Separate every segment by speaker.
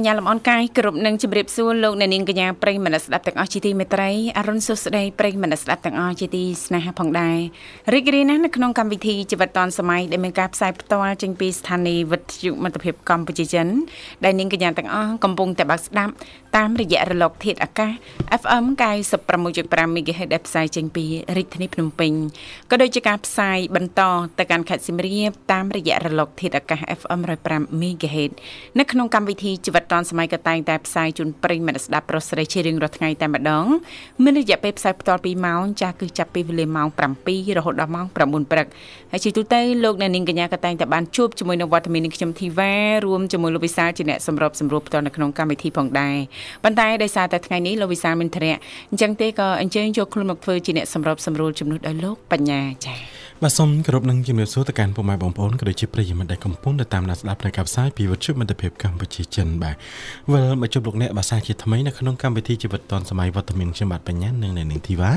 Speaker 1: សូម អនុញ្ញាតលំអរកាយគ្រប់នឹងជម្រាបសួរលោកអ្នកនាងកញ្ញាប្រិយមិត្តស្ដាប់ទាំងអស់ជាទីមេត្រីអរុនសុស្ដីប្រិយមិត្តស្ដាប់ទាំងអស់ជាទីស្នេហាផងដែររីករាយណាស់នៅក្នុងកម្មវិធីជីវិតឌွန်សម័យដែលមានការផ្សាយផ្ទាល់ចេញពីស្ថានីយ៍វិទ្យុមិត្តភាពកម្ពុជាចិនដែលនាងកញ្ញាទាំងអស់កំពុងតែបើកស្ដាប់តាមរយៈរលកធាតុអាកាស FM 96.5 MHz ដែលផ្សាយចេញពីរាជធានីភ្នំពេញក៏ដូចជាការផ្សាយបន្តទៅកាន់ខេត្តសៀមរាបតាមរយៈរលកធាតុអាកាស FM 105 MHz នៅក្នុងកម្មវិធីជីវិតឌွန်សម័យក៏តែងតែផ្សាយជូនប្រិយមិត្តស្ដាប់ប្រុសស្រីជារៀងរាល់ថ្ងៃតែម្ដងមានរយៈពេលផ្សាយផ្ទាល់2ម៉ោងចាស់គឺចាប់ពីវេលាម៉ោង7រហូតដល់ម៉ោង9ព្រឹកហើយជាទូទៅលោកអ្នកនាងកញ្ញាក៏តែងតែបានជួបជាមួយនឹងវត្តមាននឹងខ្ញុំធីវ៉ារួមជាមួយលោកវិសាលជាអ្នកសម្របសម្រួលផ្ទាល់នៅក្នុងកម្មវិធីផងដែរប៉ុន្តែដោយសារតែថ្ងៃនេះលោកវិសាលមានធរៈអញ្ចឹងទេក៏អញ្ជើញចូលខ្លួនមកធ្វើជាអ្នកសម្របសម្រួលជំនួសដល់លោកបញ្ញាចា៎
Speaker 2: បាទសូមគោរពនឹងជំរាបសួរទៅកាន់ពុកម៉ែបងប្អូនក៏ដូចជាប្រិយមិត្តដែលកំពុងតាមដានស្ដាប់នៅកັບផ្សាយពីវិទ្យុមិត្តភាពកម្ពុជាចិនបាទវិលមកជួបលោកអ្នកភាសាជាថ្មីនៅក្នុងកម្មវិធីជីវិតឌွန်សម័យវត្តមានខ្ញុំបាទបញ្ញានិងនាងធីវ៉ា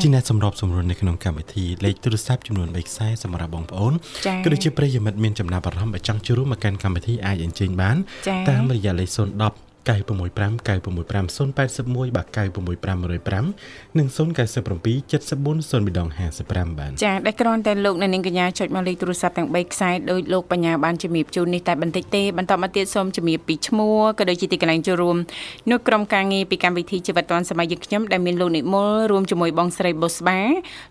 Speaker 2: ជាអ្នកសម្របសម្រួលនៅក្នុងកម្មវិធីលេខទូរស័ព្ទចំនួន3ខ្សែសម្រាប់បងប្អូនក៏ដូចជាប្រិយមិត្តមានចំណាប់អារម្មណ៍ចង់ចូលរួមមកកាន់កម្មវិធីអាចអញ្ជើញបានតាមរយៈលេខ010 965 965 081បាទ96505និង097 74 055បាទ
Speaker 1: ចាដែលគ្រាន់តែលោកអ្នកនាងកញ្ញាចុចមកលេខទូរស័ព្ទទាំង3ខ្សែដោយលោកបញ្ញាបានជំរាបជូននេះតែបន្តិចទេបន្តមកទៀតសូមជំរាបពីឈ្មោះក៏ដូចជាទីកន្លែងចូលរួមនៅក្រុមការងារពីកម្មវិធីជីវិតឌွန်សម័យយើងខ្ញុំដែលមានលោកនិមលរួមជាមួយបងស្រីបុស្បា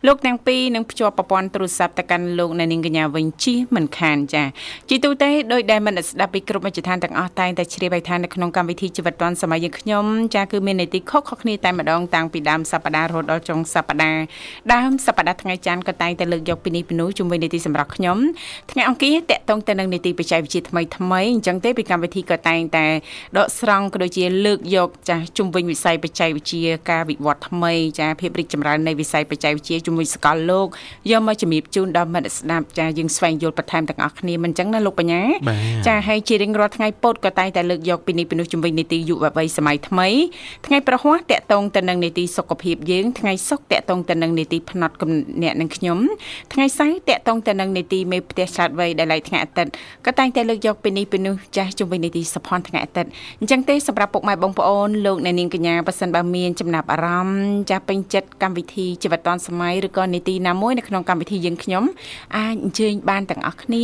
Speaker 1: លោកទាំងពីរនឹងភ្ជាប់ប្រព័ន្ធទូរស័ព្ទទៅកាន់លោកអ្នកនាងកញ្ញាវិញជិះមិនខានចាជីទូទៅដោយដែលមិនស្ដាប់ពីគ្រប់មជ្ឈដ្ឋានទាំងអស់តែងតែជ្រាបឲ្យថានៅក្នុងកម្មវិធីធីជីវិតឌွန်សម័យយើងខ្ញុំចាគឺមាននីតិខុសៗគ្នាតែម្ដងតាំងពីដើមសប្ដាហ៍រហូតដល់ចុងសប្ដាហ៍ដើមសប្ដាហ៍ថ្ងៃច័ន្ទក៏តែងតែលើកយកពីនេះពីនោះជុំវិញនីតិសម្រាប់ខ្ញុំថ្ងៃអង្គារតកតងទៅនឹងនីតិបច្ចេកវិទ្យាថ្មីថ្មីអញ្ចឹងទេពីកម្មវិធីក៏តែងតែដកស្រង់ក៏ដូចជាលើកយកចាជុំវិញវិស័យបច្ចេកវិទ្យាការវិវត្តថ្មីចាភាពរីកចម្រើននៃវិស័យបច្ចេកវិទ្យាជុំវិញសកលលោកយកមកជំរាបជូនដល់មិត្តស្ដាប់ចាយើងស្វែងយល់បន្ថែមទាំងអស់គ្នាមិនអញ្ចឹងណាលោកបញ្ញាចាហើយជារៀងរាល់ថ្ងៃពោតក៏តែងតែលើកយកពីនេះពីនោះជុំវិញនីតិយុវវ័យសម័យថ្មីថ្ងៃប្រហ័សតកតងទៅនឹងនីតិសុខភាពយើងថ្ងៃសុក្រតកតងទៅនឹងនីតិផ្នត់គំអ្នកនឹងខ្ញុំថ្ងៃសៅរ៍តកតងទៅនឹងនីតិមេផ្ទះឆ្លាតវៃដែលឡៃថ្ងៃអាទិត្យក៏តែងតែលើកយកពីនេះពីនោះចាស់ជុំវិញនីតិសភ័នថ្ងៃអាទិត្យអញ្ចឹងទេសម្រាប់ពុកម៉ែបងប្អូនលោកអ្នកនាងកញ្ញាប៉ះសិនបើមានចំណាប់អារម្មណ៍ចាស់ពេញចិត្តកម្មវិធីជីវិតឌွန်សម័យឬក៏នីតិណាមួយនៅក្នុងកម្មវិធីយើងខ្ញុំអាចអញ្ជើញបានទាំងអស់គ្នា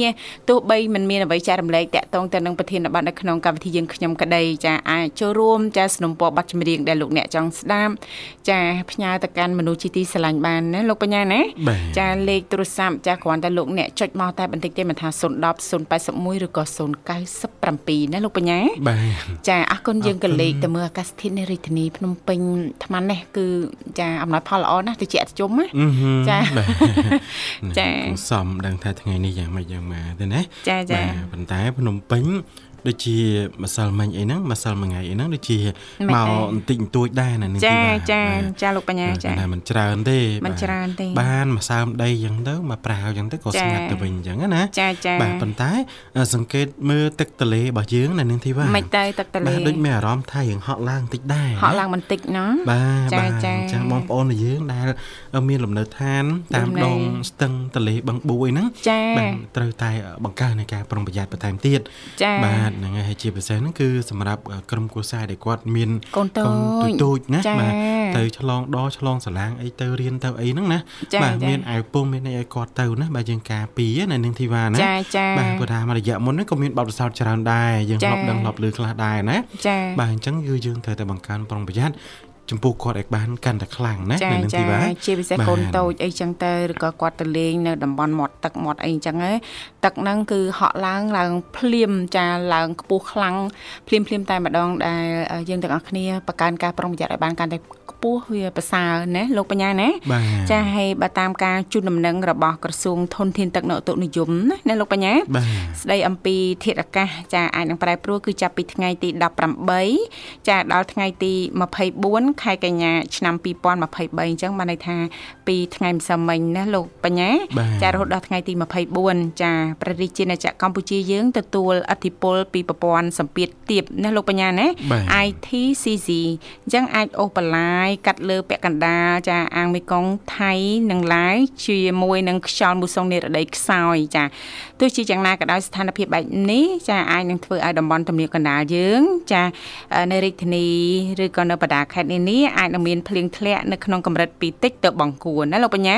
Speaker 1: ទោះបីមិនមានអ្វីចែករំលែកតាក់ទងទៅនឹងប្រធានបទនៅក្នុងកម្មវិធីយើងខ្ញុំក្តីចាអាចចូលរួមចាสนុំពរប័ណ្ណចម្រៀងដែលលោកអ្នកចង់ស្ដាប់ចាផ្ញើទៅកាន់មនុស្សជាទីស្រឡាញ់បានណាលោកបញ្ញាណាចាលេខទូរស័ព្ទចាគ្រាន់តែលោកអ្នកចុចមកតែបន្តិចទេមិនថា010 081ឬក៏097ណាលោកបញ្ញាចាអរគុណយើងក៏លេខទៅមើលអាកាសធាតុនៃរាជធានីភ្នំពេញថ្មនេះគឺចាអំណោយផលល្អណាស់ទៅជាអតិជុំណា
Speaker 2: ចាចាសំដឹងថាថ្ងៃនេះយ៉ាងម៉េចយ៉ាងម៉ាទេណា
Speaker 1: ចាចា
Speaker 2: ប៉ុន្តែភ្នំពេញ ដូចជាម្សិលមិញអីហ្នឹងម្សិលមួយថ្ងៃអីហ្នឹងដូចជាមកបន្តិចបន្តួចដែរណា
Speaker 1: នេះចាចាចាលោកបញ្ញាចា
Speaker 2: តែមិនច្រើនទេ
Speaker 1: មិនច្រើនទេ
Speaker 2: បានមួយសើមដីអញ្ចឹងទៅមកប្រាវអញ្ចឹងទៅក៏ស្ងាត់ទៅវិញអញ្ចឹងណា
Speaker 1: ចាចា
Speaker 2: បាទប៉ុន្តែ សង្កេតមើលទឹកទលេរបស់យើងណានាងធីវ៉ា
Speaker 1: មិនទៅទឹកទលេ
Speaker 2: បាទដូចមានអារម្មណ៍ថាយើងហក់ឡើងបន្តិចដែរ
Speaker 1: ហក់ឡើងបន្តិចណា
Speaker 2: បាទបាទអញ្ចឹងបងប្អូនរបស់យើងដែល មានលំនៅឋាន តាមដងស្ទឹងទលេបឹងបួយហ្នឹងបាទត្រូវតែបង្កើននៃការប្រុងប្រយ័ត្នបន្ថែមទៀតបាទហ្នឹងហើយជាពិសេសហ្នឹងគឺសម្រាប់ក្រុមគ្រួសារដែលគាត់មានកូនតូចតូចណាបាទទៅឆ្លងដឆ្លងសាឡាងអីទៅរៀនទៅអីហ្នឹងណាបាទមានអាវពុំមានអីឲ្យគាត់ទៅណាបាទយើងការពីណានឹងធីវ៉ាណាបាទព្រោះថារយៈមុនហ្នឹងក៏មានបទពិសោធន៍ច្រើនដែរយើងធ្លាប់ដឹងធ្លាប់ឮខ្លះដែរណាបាទអញ្ចឹងគឺយើងត្រូវតែបង្កើនប្រុងប្រយ័ត្នចំពោះគាត់ឲ្យបានកាន់តែខ្លាំងណា
Speaker 1: នៅនឹងទីបាទជាពិសេសកូនតូចអីចឹងទៅឬក៏គាត់ទៅលេងនៅតំបន់មាត់ទឹកមាត់អីចឹង ទៅទឹកហ្នឹងគឺហក់ឡើងឡើងភ្លាមចាឡើងខ្ពស់ខ្លាំងភ្លាមភ្លាមតែម្ដងដែលយើងទាំងអស់គ្នាបង្កើនការប្រុងប្រយ័ត្នឲ្យបានកាន់តែខ្ពស់វាប្រសើរណាលោកបញ្ញាណាចាហើយបើតាមការជូនដំណឹងរបស់ក្រសួងធនធានទឹកនៅឧតុនិយមណាណាលោកបញ្ញាស្ដីអំពីធាតុអាកាសចាអាចនឹងប្រែប្រួលគឺចាប់ពីថ្ងៃទី18ចាដល់ថ្ងៃទី24ខែកញ្ញាឆ្នាំ2023អញ្ចឹងបានន័យថាពីថ្ងៃម្សិលមិញណាលោកបញ្ញាចារហូតដល់ថ្ងៃទី24ចាប្រទេសជាណាចក្រកម្ពុជាយើងទទួលអធិបុលពីប្រព័ន្ធសម្ពាធទាបណាលោកបញ្ញាណា ITCC អញ្ចឹងអាចអូសបន្លាយកាត់លើពាក់កណ្ដាលចាអាងមេគង្គថៃនិងឡាយជាមួយនឹងខ្យល់មូសុងនិរដីខ្សោយចាទោះជាយ៉ាងណាក៏ដោយស្ថានភាពបែបនេះចាអាចនឹងធ្វើឲ្យតំបន់ទំនាបកណ្ដាលយើង ចានៅរាជធានីឬក៏នៅបណ្ដាខេត្តនានាអាចនឹងមានភ្លៀងធ្លាក់នៅក្នុងកម្រិតពីតិចទៅបង្គួរណាលោកបញ្ញា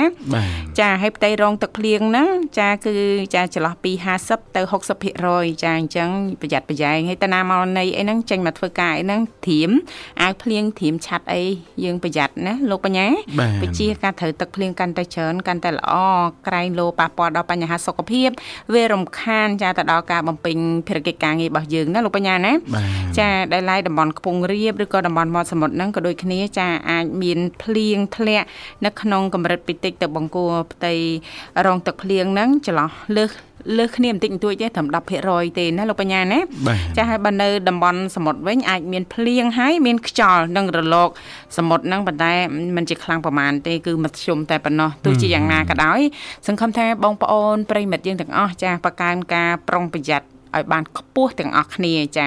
Speaker 1: ចាហើយផ្ទៃរងទឹកភ្លៀងហ្នឹងចាគឺចាចន្លោះពី50ទៅ60%ចាអញ្ចឹងប្រយ័ត្នប្រយែងហើយតាណាមកនៃអីហ្នឹងចេញមកធ្វើការអីហ្នឹងធៀមអាវភ្លៀងធៀមឆាត់អីយើងប្រយ័ត្នណាលោកបញ្ញាពជាការត្រូវទឹកភ្លៀងកាន់តែច្រើនកាន់តែល្អក្រែងលោប៉ះពាល់ដល់បញ្ហាសុខភាពវារំខានចាទៅដល់ការបំពេញភារកិច្ចការងាររបស់យើងណាលោកបញ្ញាណាចាដែលឡាយតំបន់ខ្ពង់រាបឬក៏តំបន់មាត់សមុទ្រហ្នឹងក៏ដូចគ្នាចាអាចមានភ្លៀងធ្លាក់នៅក្នុងកម្រិតពីតិចទៅបង្គួរផ្ទៃរងទឹកភ្លៀងហ្នឹងចន្លោះលើស លើសគ្នាបន្តិចបន្តួចទេត្រឹម10%ទេណាលោកបញ្ញាណាចាហើយបើនៅតំបន់សមុទ្រវិញអាចមានភ្លៀងហើយមានខ្យល់និងរលកសមុទ្រហ្នឹងប៉ុន្តែมันជាខ្លាំងប្រមាណទេគឺមធ្យមតែប៉ុណ្ណោះទោះជាយ៉ាងណាក៏ដោយសង្ឃឹមថាបងប្អូនប្រិមិត្តយើងទាំងអស់ចាបកកើនការប្រុងប្រយ័ត្ន ឲ្យបានខ្ពស់ទាំងអស់គ្នាចា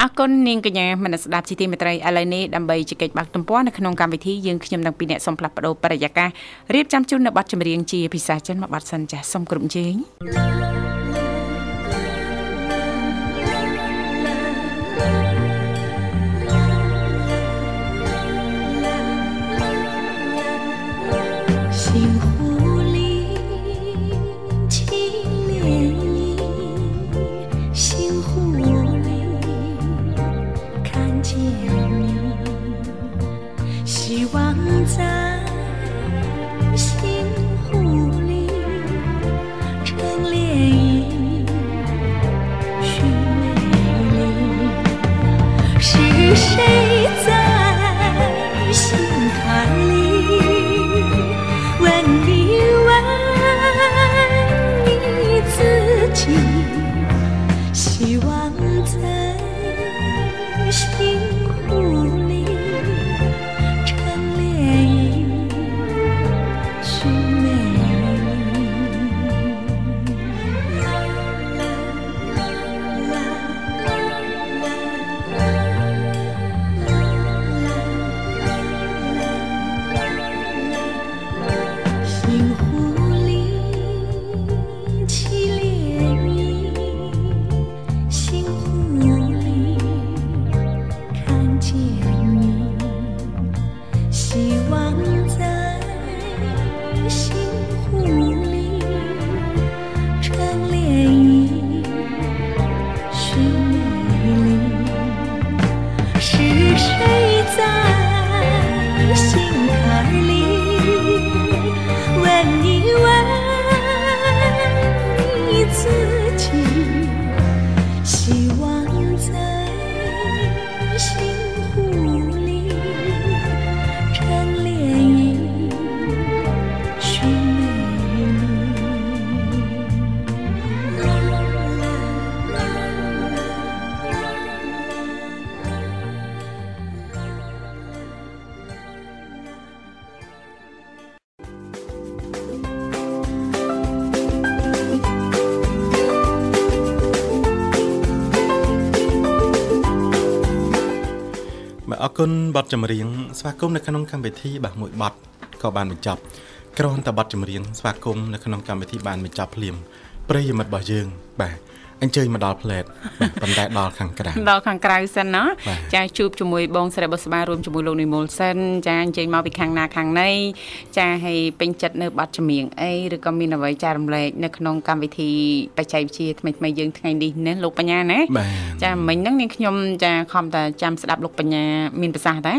Speaker 1: អរគុណនាងកញ្ញាមនស្ដាប់ជីទីមេត្រីឥឡូវនេះដើម្បីជែកបាក់ទំព័រនៅក្នុងកម្មវិធីយើងខ្ញុំទាំងពីរអ្នកសូមផ្លាស់ប្ដូរបរិយាកាសរៀបចំជូននៅប័ណ្ណចម្រៀងជាភាសាចិនមួយប័ណ្ណសិនចាសូមគ្រប់ជេង 在西湖里成涟漪，是谁？
Speaker 2: គុណបទចម្រៀងស្វាគមន៍នៅក្នុងកម្មវិធីបាទមួយបទក៏បានបញ្ចប់គ្រាន់តែបទចម្រៀងស្វាគមន៍នៅក្នុងកម្មវិធីបានបញ្ចប់ភ្លាមប្រិយមិត្តរបស់យើងបាទ អញ្ជើញមកដល់ផ្លែតប៉ុន្តែដល់ខាងក្រៅ
Speaker 1: ដល់ខាងក្រៅសិនណាចាជួបជាមួយបងស្រីបុស្បារួមជាមួយលោកនិមលសិនចាអញ្ជើញមកពីខាងណាខាងណីចាឲ្យពេញចិត្តនៅប័ណ្ណចម្រៀងអីឬក៏មានអ្វីចែករំលែកនៅក្នុងកម្មវិធីបច្ចេកវិទ្យាថ្មីថ្មីយើងថ្ងៃនេះណាលោកបញ្ញាណាចាមិញហ្នឹងនាងខ្ញុំចាខំតែចាំស្ដាប់លោកបញ្ញាមានប្រសាសន៍ដែរ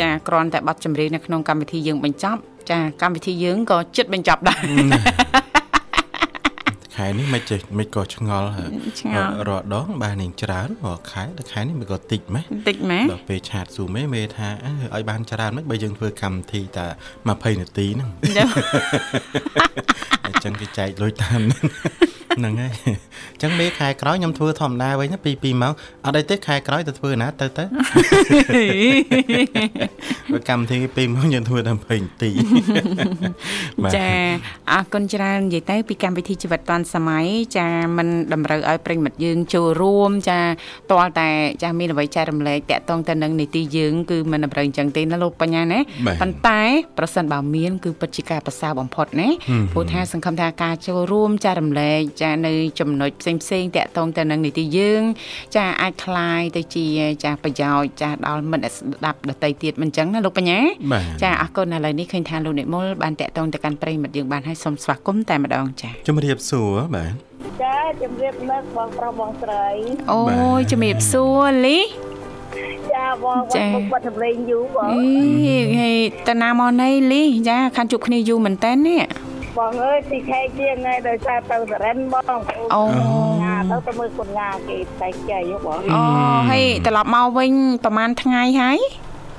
Speaker 1: ចាគ្រាន់តែប័ណ្ណចម្រៀងនៅក្នុងកម្មវិធីយើងបញ្ចប់ចាកម្មវិធីយើងក៏ចិត្តបញ្ចប់ដែរ
Speaker 2: ខែនេះមិនចេះមិនក៏ឆ្ងល់រដង បាននឹងច្រើនរាល់ខែតែខែនេះមិនក៏តិចម៉េះ
Speaker 1: តិចម៉េះ
Speaker 2: ដល់ពេលឆាតស៊ូមេមេថាឲ្យបានច្រើនមិនបើយើងធ្វើកម្មវិធីតែ20នាទីហ្នឹងអញ្ចឹងគេចែកលុយតាមហ្នឹង ហើយអញ្ចឹងមេខែក្រោយខ្ញុំធ្វើធម្មតាវិញពី2ម៉ោងអត់អីទេខែក្រោយទៅធ្វើណាទៅទៅបើកម្មវិធី2ម៉ោងយើងធ្វើតែ20នាទី
Speaker 1: ចាអរគុណច្រើននិយាយទៅពីកម្មវិធីជីវិតឌွန်សម័យចាมันតម្រូវឲ្យប្រិមិត្តយើងចូលរួម ចាតលតែចាមានអ្វីចែករំលែកតាក់ទងទៅនឹងនីតិយើងគឺมันតម្រូវអញ្ចឹងទេណាលោកបញ្ញាណាប៉ុន្តែប្រសិនបើមានគឺពិតជាការប្រសើរបំផុតណាព្រោះថាសង្ឃឹមថាការចូលរួមចែករំលែកចា នៅចំណុចផ្សេងផ្សេងតាក់ទងទៅនឹងនីតិយើង ចាអាចคลายទៅជាចាប្រយោជន៍ចាដល់មិត្តស្ដាប់ដតីទៀតមិនអញ្ចឹងណាលោកបញ្ញាចាអរគុណឥឡូវនេះឃើញថាលោកនិមលបានតាក់ទងទៅកាន់ប្រិមិត្តយើងបានឲ្យសូមស្វាគមន៍តែម្ដងចា
Speaker 2: ជំរាបសួរបាទ
Speaker 3: ចាជំរាបនឹកបងប្រុសបងស្រី
Speaker 1: អូយជំរាបសួរលី
Speaker 3: ចាបងបងបាត់សម្លេងយូរបងអី
Speaker 1: ហេតាណាមកណៃលីចាខានជួបគ្នាយូរមែនតើនេះ
Speaker 3: បងអើយទីខែជាងហើយដោយសារទៅសរិនបង
Speaker 1: អូ
Speaker 3: ងាទៅទៅមើលគុនងាគេតែចៃបង
Speaker 1: អូហើយត្រឡប់មកវិញប្រហែលថ្ងៃហើយ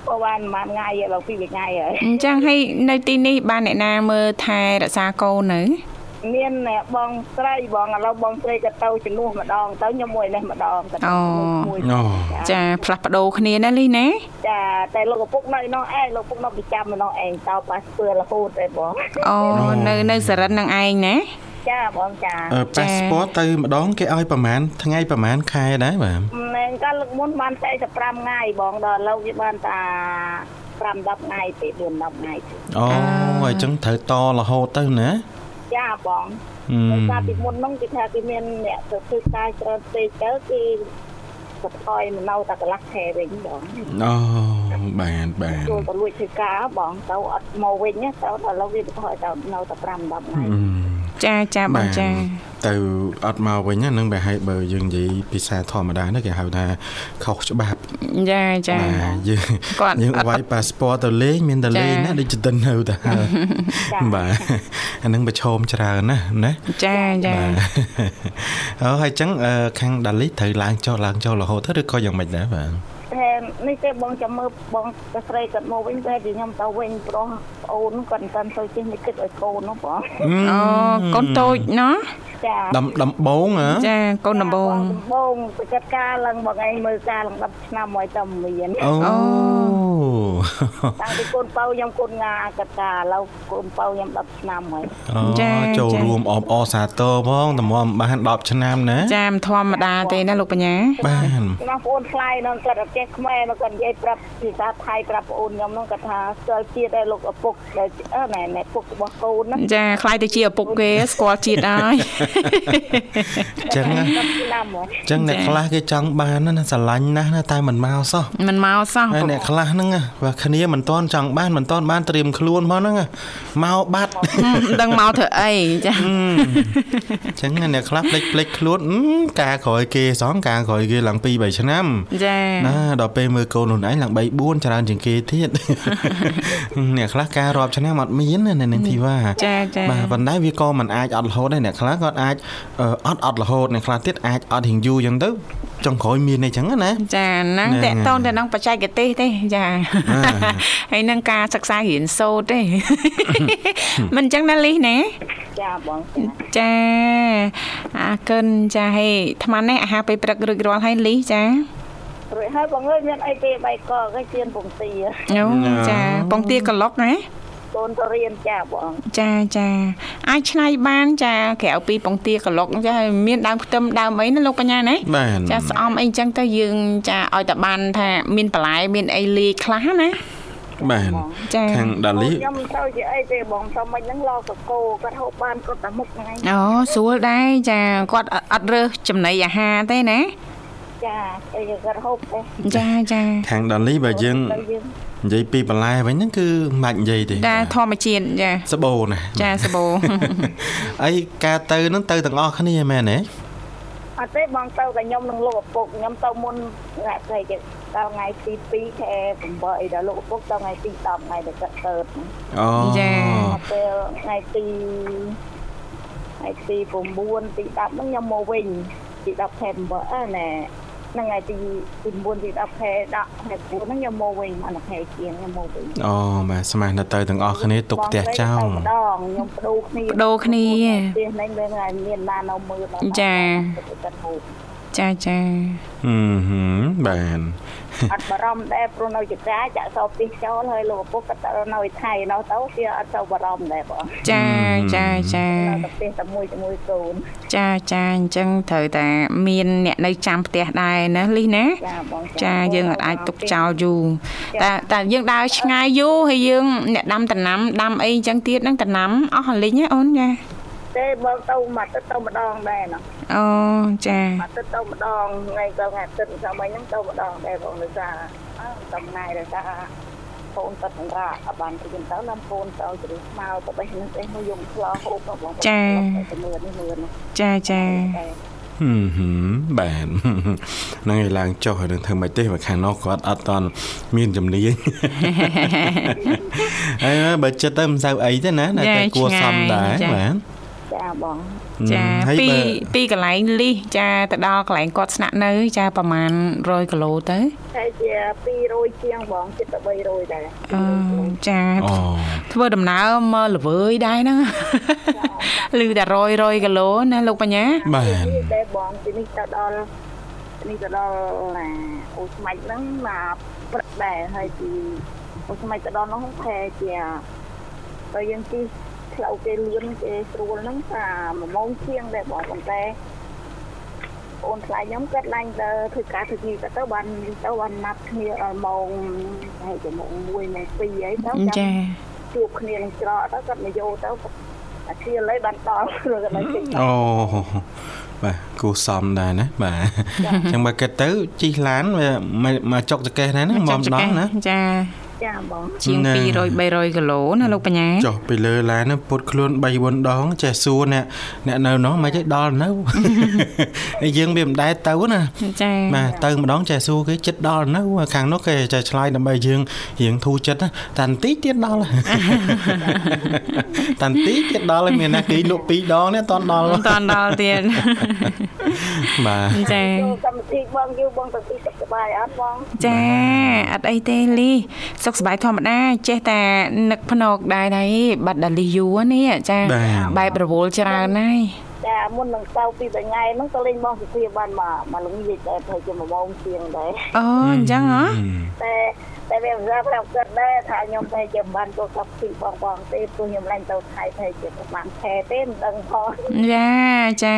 Speaker 3: ប្រហែលប្រហែលថ្ងៃបងពីរថ្ងៃហើយ
Speaker 1: អញ្ចឹងហើយនៅទីនេះបានអ្នកណាមើលថែរក្សាកូននៅ
Speaker 3: មានបងស្រីបងឥឡូវបងស្រីក៏ទៅជំនួសម្ដងទៅខ្ញុំមួយនេះម្ដង
Speaker 1: ក៏មួយចាផ្លាស់ប្ដូរគ្នាណាលីណា
Speaker 3: ចាតែលោកឪពុកនៅនោះឯងលោកឪពុកនៅប្រចាំនៅនោះឯងតប៉ាសពើរហូតទេបង
Speaker 1: អូនៅនៅសរិននឹងឯងណា
Speaker 3: ចាបងចា
Speaker 2: ប៉ាសពតទៅម្ដងគេឲ្យប្រហែលថ្ងៃប្រហែលខែដែរបាទ
Speaker 3: មែនកាលលើកមុនបាន45ថ្ងៃបងដល់ឥឡូវវាបានតា5 10ថ្ងៃទេ4 10ថ្ងៃ
Speaker 2: អូអញ្ចឹងត្រូវតរហូតទៅណា
Speaker 3: ចាបងដោយសារពីមុនហ្នឹងគេថាគេមានអ្នកទៅធ្វើការច្រើនពេកទៅគេ បន្ថយនៅតែកន្លះខែវិញបង
Speaker 2: អូបាទបាទ
Speaker 3: ចូលទៅលួចធ្វើការបងទៅអត់មកវិញទៅដល់ឥឡូវវាបន្ថយទៅនៅតែ5 10ថ្ងៃ
Speaker 1: ចាចាបងចា
Speaker 2: ទៅអត់មកវិញហ្នឹងបែរហើយបើយើងនិយាយភាសាធម្មតាហ្នឹងគេហៅថាខុសច្បាប់
Speaker 1: ចាចា
Speaker 2: យើងគាត់យើងវាយប៉ាសពតទៅលេងមានតែលេងណាដូចទៅនៅតែបាទអាហ្នឹងប្រឈមច្រើនណាណា
Speaker 1: ចាចា
Speaker 2: អូហើយអញ្ចឹងខាងដាលីត្រូវឡើងចុះឡើងចុះរហូតទៅឬក៏យ៉ាងម៉េចដែរបាទ
Speaker 3: តែនេះទេបងចាំមើលបងទៅស្រីគាត់មកវិញតែខ្ញុំទៅវិញប្រុសប្អូនគាត់មិនទាន់ទៅចេះមិនគិតឲ្យកូននោះបង
Speaker 1: អូកូនតូចណោះ
Speaker 3: ចា
Speaker 2: ដំដំបងហ៎
Speaker 1: ចាកូនដំបង
Speaker 3: ដំបងទៅកាត់ការឡើងបងឯងមើលការឡើង10ឆ្នាំមកទៅមាន
Speaker 2: អូ
Speaker 3: តាំងពីកូនប៉ៅខ្ញុំកូនងាកាត់ការឥឡូវកូនប៉ៅខ្ញុំ10ឆ្នាំហើយ
Speaker 2: ចាចូលរួមអបអសាទរផងតម្រាំបាន10ឆ្នាំណា
Speaker 1: ចាមិនធម្មតាទេណាលោកបញ្ញា
Speaker 2: បាន
Speaker 3: បងប្អូនថ្លៃនោះគាត់អត់ចេះខ្មែរមកគាត់និយាយប្រាប់ភាសាថៃប្រាប់ប្អូនខ្ញុំនោះគាត់ថាស្គាល់ជាតិឯលោកឪពុកដែលណែណែពុករបស់កូនណា
Speaker 1: ចាខ្លាយទៅជាឪពុកគេស្គាល់ជាតិហើយ
Speaker 2: ចឹងចឹងអ្នកខ្លះគេចង់បានណាស្រឡាញ់ណាស់ណាតែមិនមកសោះ
Speaker 1: មិនមកសោះ
Speaker 2: ហើយអ្នកខ្លះហ្នឹងបើគ្នាមិនតន់ចង់បានមិនតន់បានត្រៀមខ្លួនមកហ្នឹងមកបាត់
Speaker 1: មិនដឹងមកធ្វើអីចា
Speaker 2: ចឹងអ្នកខ្លះផ្លេចផ្លេចខ្លួនការក្រោយគេសងការក្រោយគេឡើង2 3ឆ្នាំ
Speaker 1: ចា
Speaker 2: ណាដល់ពេលមើលកូនខ្លួនឯងឡើង3 4ច្រើនជាងគេទៀតអ្នកខ្លះការរាប់ឆ្នាំអត់មានណានៅនឹងធីវ៉ា
Speaker 1: ចាចា
Speaker 2: បាទប៉ុន្តែវាក៏មិនអាចអត់រហូតដែរអ្នកខ្លះគាត់អាចអត់អត់រហូតអ្នកខ្លះទៀតអាចអត់រៀងយូរអញ្ចឹងទៅចុងក្រោយមានអីចឹងណា
Speaker 1: ចាហ្នឹងតកតងទៅនឹងបច្ចេកទេសទេចាហើយនឹងការសិក្សារៀនសូត្រទេមិនអញ្ចឹងណាលីណា
Speaker 3: ចាបង
Speaker 1: ចាអរគុណចាហេអាត្មានេះអាហារពេលព្រឹករួចរាល់ហើយលីចា
Speaker 3: រួចហើយបងអើយមានអីទេបៃកគេជៀនពងទា
Speaker 1: អូចាពងទាក្លុកណា
Speaker 3: កូនទៅរៀនចាបង
Speaker 1: ចាចាអាចឆ្នៃបានចាក្រៅពីពងទាក្លុកចាមានដើមខ្ទឹមដើមអីណាលោកបញ្ញាណាចាស្អំអីចឹងទៅយើងចាឲ្យតែបានថាមានបន្លែមានអីលាយខ្លះណា
Speaker 2: បាទ
Speaker 1: ចា
Speaker 2: ខាងដាលី
Speaker 3: ខ្ញុំទៅជាអីទេបងទៅមិនហ្នឹងឡកកោគាត់ហូបបានគាត់តែមុខហ្នឹង
Speaker 1: អូស្រួលដែរចាគាត់អត់រើសចំណីអាហារទេណា
Speaker 3: ចាអីគាត់ហូបទេ
Speaker 1: ចាចា
Speaker 2: ខាងដាលីបើយើងនិយាយពីបន្លែវិញហ្នឹងគឺមិននិយាយទេ
Speaker 1: ចាធម្មជាតិចា
Speaker 2: សបោណា
Speaker 1: ចាសបោ
Speaker 2: អីការទៅហ្នឹងទៅទាំងអស់គ្នាមែនទេ
Speaker 3: អត់ទេបងទៅតែខ្ញុំនឹងលោកឪពុកខ្ញុំទៅមុនថ្ងៃស្អីគេដល់ថ្ងៃទី2ខែ8ដល់លោកឪពុកដល់ថ្ងៃទី10ថ្ងៃដែលគាត់កើត
Speaker 2: អូ
Speaker 1: ចា
Speaker 3: ពេលថ្ងៃទីហើយទី9ទី10ហ្នឹងខ្ញុំមកវិញទី10ខែ7ណែ ហ្នឹងហើយទីទី9ទី10ខែដាក់ខែ9ហ្នឹងខ្ញុំមកវិញអានខែជាងខ្ញុំមកវិញ
Speaker 2: អូបាទស្មានទៅទាំងអស់គ្នាទុកផ្ទះចោល
Speaker 3: ម្ដងខ្ញុំបដូរគ្នា
Speaker 1: បដូរគ្នា
Speaker 3: ផ្ទះហ្នឹងមានថ្ងៃមានបាននៅមើល
Speaker 1: ចាចាចា
Speaker 2: ហឹមបាន
Speaker 3: អត់បារម្ភដែរព្រោះនៅចកាចាក់សោពីចូលហើយលោកឪពុកក៏ទៅនៅថៃនៅទៅវាអត់ទៅបារម្ភដែរបង
Speaker 1: ចាចាចា
Speaker 3: ទៅផ្ទះតែមួយជាមួយកូន
Speaker 1: ចាចាអញ្ចឹងត្រូវតែមានអ្នកនៅចាំផ្ទះដែរណាលីណា
Speaker 3: ចាបង
Speaker 1: ចាយើងអាចទុកចោលយូរតែតែយើងដើរឆ្ងាយយូរហើយយើង អ្នកដាំដំណាំដាំអីអញ្ចឹងទៀតហ្នឹងដំណាំអស់លីងណាអូនចា
Speaker 3: ទេបើទៅមកទៅទៅម្ដងដែរណា
Speaker 1: អូចា
Speaker 3: មកទៅទៅម្ដងថ្ងៃទៅថ្ងៃអាទិត្យសម័យហ្នឹងទៅម្ដងដែរបងដោយសារតំណែងដោយសារកូនទឹកសម្រាប់អបានទៅទៅនាំកូនទៅជ្រុះស្មៅទៅបេះនឹងអីមកយកឆ្លោហូបបង
Speaker 1: ចា
Speaker 3: ទៅមើលនេះមើល
Speaker 1: ចាចា
Speaker 2: ហឹមហឹមបាទហ្នឹងឯងឡើងចុះហើយនឹងធ្វើម៉េចទេបើខាងនោះគាត់អត់តន់មានជំនាញហើយបើចិត្តទៅមិនសូវអីទេណាតែគួរសមដែរបាទ
Speaker 3: ចាបង
Speaker 1: ចាពីពីកន្លែងលីសចាទៅដល់កន្លែងគាត់ស្នាក់នៅ ចាប្រហែល100គីឡូទៅ
Speaker 3: តែជា200ជាងបងជិត300ដែរ
Speaker 1: អឺចាធ្វើដំណើរមកល្វើយដែរហ្នឹងឮតែ100 100គីឡូណាលោកបញ្ញា
Speaker 2: បាទ
Speaker 3: តែបងទីនេះទៅដល់នេះទៅដល់ណាអូស្មាច់ហ្នឹងមកព្រឹកដែរហើយទីអូស្មាច់ទៅដល់នោះខែជាទៅយើងទី ផ្លូវគេលឿនគេស្រួលហ្នឹងថា1ម៉ោងជាងដែរបងប៉ុន្តែអូនថ្លៃខ្ញុំគាត់ឡើងទៅធ្វើការធ្វើនេះទៅបានទៅបានណាត់គ្នាម៉ោងហើយទៅម៉ោង1ម៉ោង2អីទៅ
Speaker 1: ចា
Speaker 3: ជួបគ្នានឹងច្រកទៅគាត់មកយកទៅអាឈៀលហើយបានដល់គាត់
Speaker 2: ឡើងជិះអូបាទគូសំដែរណាបាទអញ្ចឹងបើគិតទៅជីឡានមកចុកចកេះដែរណាមកម្ដងណា
Speaker 1: ចា
Speaker 3: ចាបង
Speaker 1: ជាង200 300គីឡូណាលោកបញ្ញា
Speaker 2: ចុះពីលើឡានពុតខ្លួន3 4ដងចេះសួរអ្នកអ្នកនៅនោះមិនចេះដល់នៅហើយយើងវាមិនដែរទៅណា
Speaker 1: ចា
Speaker 2: បាទទៅម្ដងចេះសួរគេចិត្តដល់នៅខាងនោះគេចេះឆ្លើយដើម្បីយើងរៀងធូរចិត្តតាន់ទីទៀតដល់តាន់ទីទៀតដល់ហើយមានអ្នកគេលក់2ដងនេះអត់ដល់
Speaker 1: អត់ដល់ទៀត
Speaker 2: បាទ
Speaker 1: ចា
Speaker 3: កម្មវិធីបងយូរបងទៅទីសុខស ប្បាយអត់បង
Speaker 1: ចាអត់អីទេលីសុខសប្បាយធម្មតាចេះតែនឹកភ្នកដែរដែរបាត់ដាលីយូនេះចាបែបរវល់ច្រើនហើយ
Speaker 3: ចាមុននឹងទៅពីថ្ងៃហ្នឹងក៏លេងបងសុភាបានមកមកល្ងាចតែប្រហែលជា1ម៉ោងជាងដែរ
Speaker 1: អូអញ្ចឹងហ៎
Speaker 3: តែតែវាប្រាប់ប្រាប់គាត់ដែរថាខ្ញុំតែជាមិនបានចូលកាប់ពីបងបងទេព្រោះខ្ញុំឡើងទៅថៃតែជាប្រហែលខែទេមិនដឹងផង
Speaker 1: ចាចា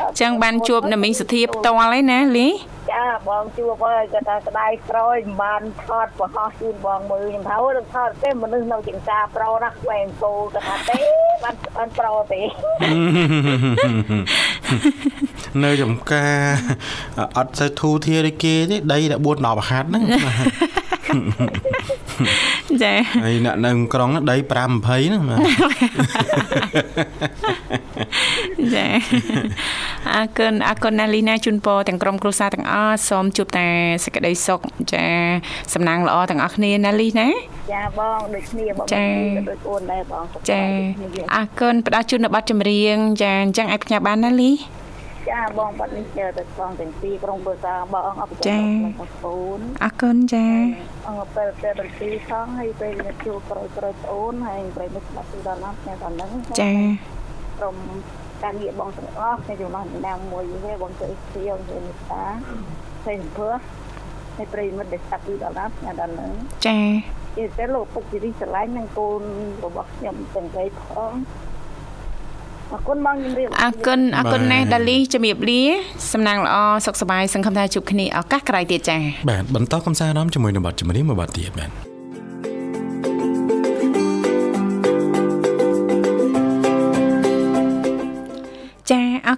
Speaker 1: អញ្ចឹងបានជួបនៅមីងសុធាផ្ទាល់ហើយណាលី
Speaker 3: ចាបងជួបហើយគាត់ថាស្ដាយក្រោយមិនបានថតប្រហោះជូនបងមើលខ្ញុំថានឹងថតទេមនុស្សនៅចង្ការប្រុសណាស់វែងគោគាត់ថាទេបានបានប្រុសទេ
Speaker 2: នៅចំការអត់ទៅធូធាដូចគេទេដីតែ4 10ហាត់ហ្នឹង
Speaker 1: ចា
Speaker 2: ហើយអ្នកនៅក្រុងដី5 20ហ្នឹង
Speaker 1: ចាអរគុណអរគុណណាលីណាជូនពរទាំងក្រុមគ្រួសារទាំងអស់សូមជួបតែសេចក្តីសុខចាសំណាងល្អទាំងអស់គ្នាណាលីណា
Speaker 3: ចាបងដូចគ្នាបងដូចអូនដែរបង
Speaker 1: ចាអរគុណផ្ដល់ជូននៅប័ណ្ណចម្រៀងចាអញ្ចឹងអាចផ្ញើបានណាលី
Speaker 3: ចាបងបាត់នេះជើទៅផងទាំងពីរក្រុងបើសាបងអង្គអបចាបងប្អូន
Speaker 1: អរគុណចា
Speaker 3: អង្គពេលពេលទាំងពីរផងហើយពេលនេះជួបក្រោយក្រោយប្អូនហើយប្រិមិត្តស្ដាប់ពីដល់ណាស់ខ្ញុំដល់ហ្នឹង
Speaker 1: ចា
Speaker 3: ក្រុមការងារបងទាំងអស់ខ្ញុំយកមកណាមួយវិញបងទៅស្ទៀងទៅមេត្តាផ្សេងព្រោះហើយប្រិមិត្តដែលស្ដាប់ពីដល់ណាស់ខ្ញុំដល់ហ្នឹង
Speaker 1: ចា
Speaker 3: គេតែលោកពុកជីរីស្រឡាញ់នឹងកូនរបស់ខ្ញុំទាំងពីរផង អរគុណបងជំរាប
Speaker 1: អរគុណអរគុណណាស់ដាលីជំរាបលាសំណាងល្អសុខសប្បាយសង្ឃឹមថាជួបគ្នាឱកាសក្រោយទៀតចា៎
Speaker 2: បាទបន្តកំសាន្តអារម្មណ៍ជាមួយនឹងបទចម្រៀងមួយបទទៀតបាទ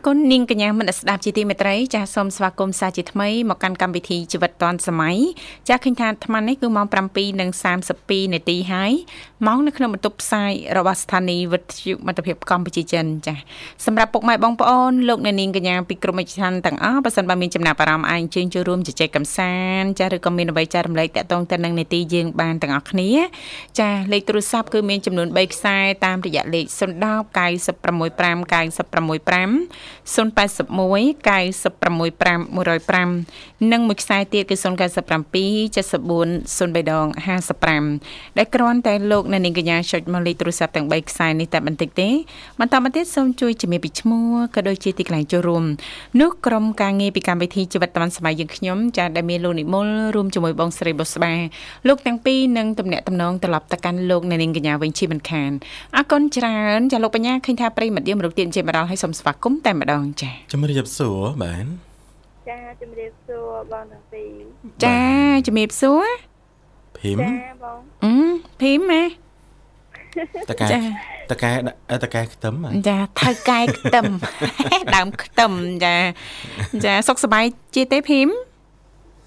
Speaker 1: គុណនាងកញ្ញាមនស្ដាប់ជាទីមេត្រីចាសសូមស្វាគមន៍សាជាថ្មីមកកាន់កម្មវិធីជីវិតឌွန်សម័យចាសឃើញថាអាត្មានេះគឺម៉ោង7:32នាទីហើយម៉ោងនៅក្នុងបន្ទប់ផ្សាយរបស់ស្ថានីយ៍វិទ្យុមិត្តភាពកម្ពុជាចិនចាសសម្រាប់ពុកម៉ែបងប្អូនលោកអ្នកនាងកញ្ញាពីក្រុមវិទ្យាទាំងអស់បើសិនបើមានចំណាប់អារម្មណ៍អាចអញ្ជើញចូលរួមជជែកកម្សាន្តចាសឬក៏មានអ្វីចែករំលែកតាក់ទងទៅនឹងនាទីយើងបានទាំងអស់គ្នាចាសលេខទូរស័ព្ទគឺមានចំនួន3ខ្សែតាមរយៈលេខ010 965 965 081 965 105និងមួយខ្សែទៀតគឺ097 74 03ដង55ដែលគ្រាន់តែលោកអ្នកនាងកញ្ញាចុចមកលេខទូរស័ព្ទទាំង3ខ្សែនេះតែបន្តិចទេបន្តមកទៀតសូមជួយជំរាបពីឈ្មោះក៏ដូចជាទីកន្លែងចូលរួមនោះក្រុមការងារពីកម្មវិធីជីវិតឌွန်សម័យយើងខ្ញុំចាដែលមានលោកនិមលរួមជាមួយបងស្រីបុស្បាលោកទាំងពីរនឹងតំណាក់តំណងត្រឡប់ទៅកាន់លោកអ្នកនាងកញ្ញាវិញជាមិនខានអរគុណច្រើនចាលោកបញ្ញាឃើញថាប្រិមត្តយើងរកទៀតជាម្ដងឲ្យសូមស្វាគមន៍តែម្ដងចា
Speaker 2: ជំរាបសួរបាន
Speaker 4: ចាជំរាបសួរបងទាំងពីរ
Speaker 1: ចាជំរាបសួរ
Speaker 2: ភីម
Speaker 4: ចាបង
Speaker 1: អឺភីមម៉ែ
Speaker 2: តកែតកែតកែខ្ទឹម
Speaker 1: ចាថៅកែខ្ទឹមដើមខ្ទឹមចាចាសុខសប្បាយជាទេភីម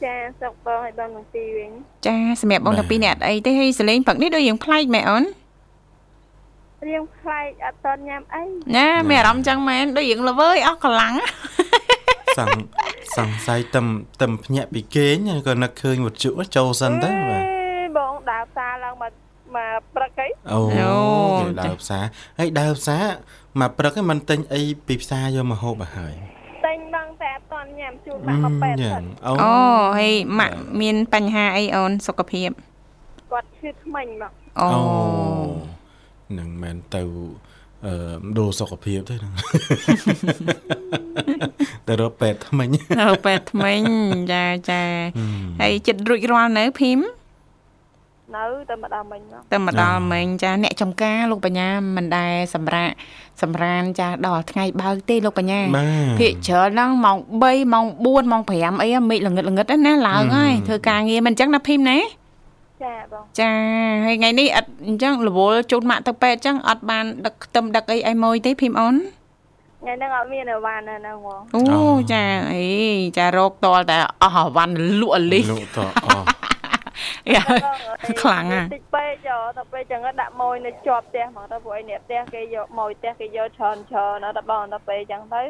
Speaker 4: ចាសុខបងឲ្យបងទាំងពីរវិញ
Speaker 1: ចាសម្រាប់បងទាំងពីរនេះអត់អីទេហើយសលេងព្រឹកនេះដូចយើងប្លែកមែនអូន
Speaker 4: រៀងប្លែកអត់តញ៉ាំអី
Speaker 1: ណាមានអារម្មណ៍ចឹងមែនដូចរៀងល្វើយអស់កម្លាំង
Speaker 2: សង្សង្ស័យទឹមទឹមភ្ញាក់ពីគេងក៏នឹកឃើញវត្ថុចូលសិនទៅបាទ
Speaker 4: បងដើរផ្សារឡើងមកមកព្រឹកអី
Speaker 2: អូដើរផ្សារហើយដើរផ្សារមកព្រឹកឯងមិនទិញអីពីផ្សារយកមកហូបឲ្យហើយ
Speaker 4: ទិញបងតែអត់តន់ញ៉ាំជូនម៉ាក់មកពេទ្យ
Speaker 1: អូហើយម៉ាក់មានបញ្ហាអីអូនសុខភាព
Speaker 4: គាត់ឈឺថ្មិញមក
Speaker 1: អូ
Speaker 2: នឹងមិនទៅអឺដូរសុខភាពទេហ្នឹងទៅរកពេទ្យថ្មិញ
Speaker 1: ទៅពេទ្យថ្មិញចាចាហើយចិត្តរួចរាល់នៅភីម
Speaker 4: នៅតែម្ដងមិញមក
Speaker 1: តែម្ដងមិញចាអ្នកចំការលោកបញ្ញាមិនដែលសម្រាប់សម្រានចាដល់ថ្ងៃបើកទេលោកបញ្ញាភាកច្រើនហ្នឹងម៉ោង3ម៉ោង4ម៉ោង5អីមេឃល្ងិតល្ងិតណាឡើងហើយធ្វើការងារមិនអញ្ចឹងណាភីមណា
Speaker 4: ចាបង
Speaker 1: ចាហើយថ្ងៃនេះអត់អញ្ចឹងរវល់ជូនម៉ាក់ទៅពេទ្យអញ្ចឹងអត់បានដឹកខ្ទឹមដឹកអីឲ្យម៉ួយទេភីមអូន
Speaker 4: ថ្ងៃហ្នឹងអត់មានអីវ៉ាន់ណាហ្មង
Speaker 1: អូចាអីចារោគតលតែអស់អវ៉ាន់លក់លី
Speaker 2: លក់តអស់
Speaker 1: យ៉ាខ្លាំងណាស់
Speaker 4: តិចពេកយោទៅពេលចឹងដាក់ម៉ួយនៅជាប់ផ្ទះហ្មងទៅព្រោះឯនេះផ្ទះគេយកម៉ួយផ្ទះគេយកច្រើនច្រើនណាដល់បងទៅពេលចឹងទៅ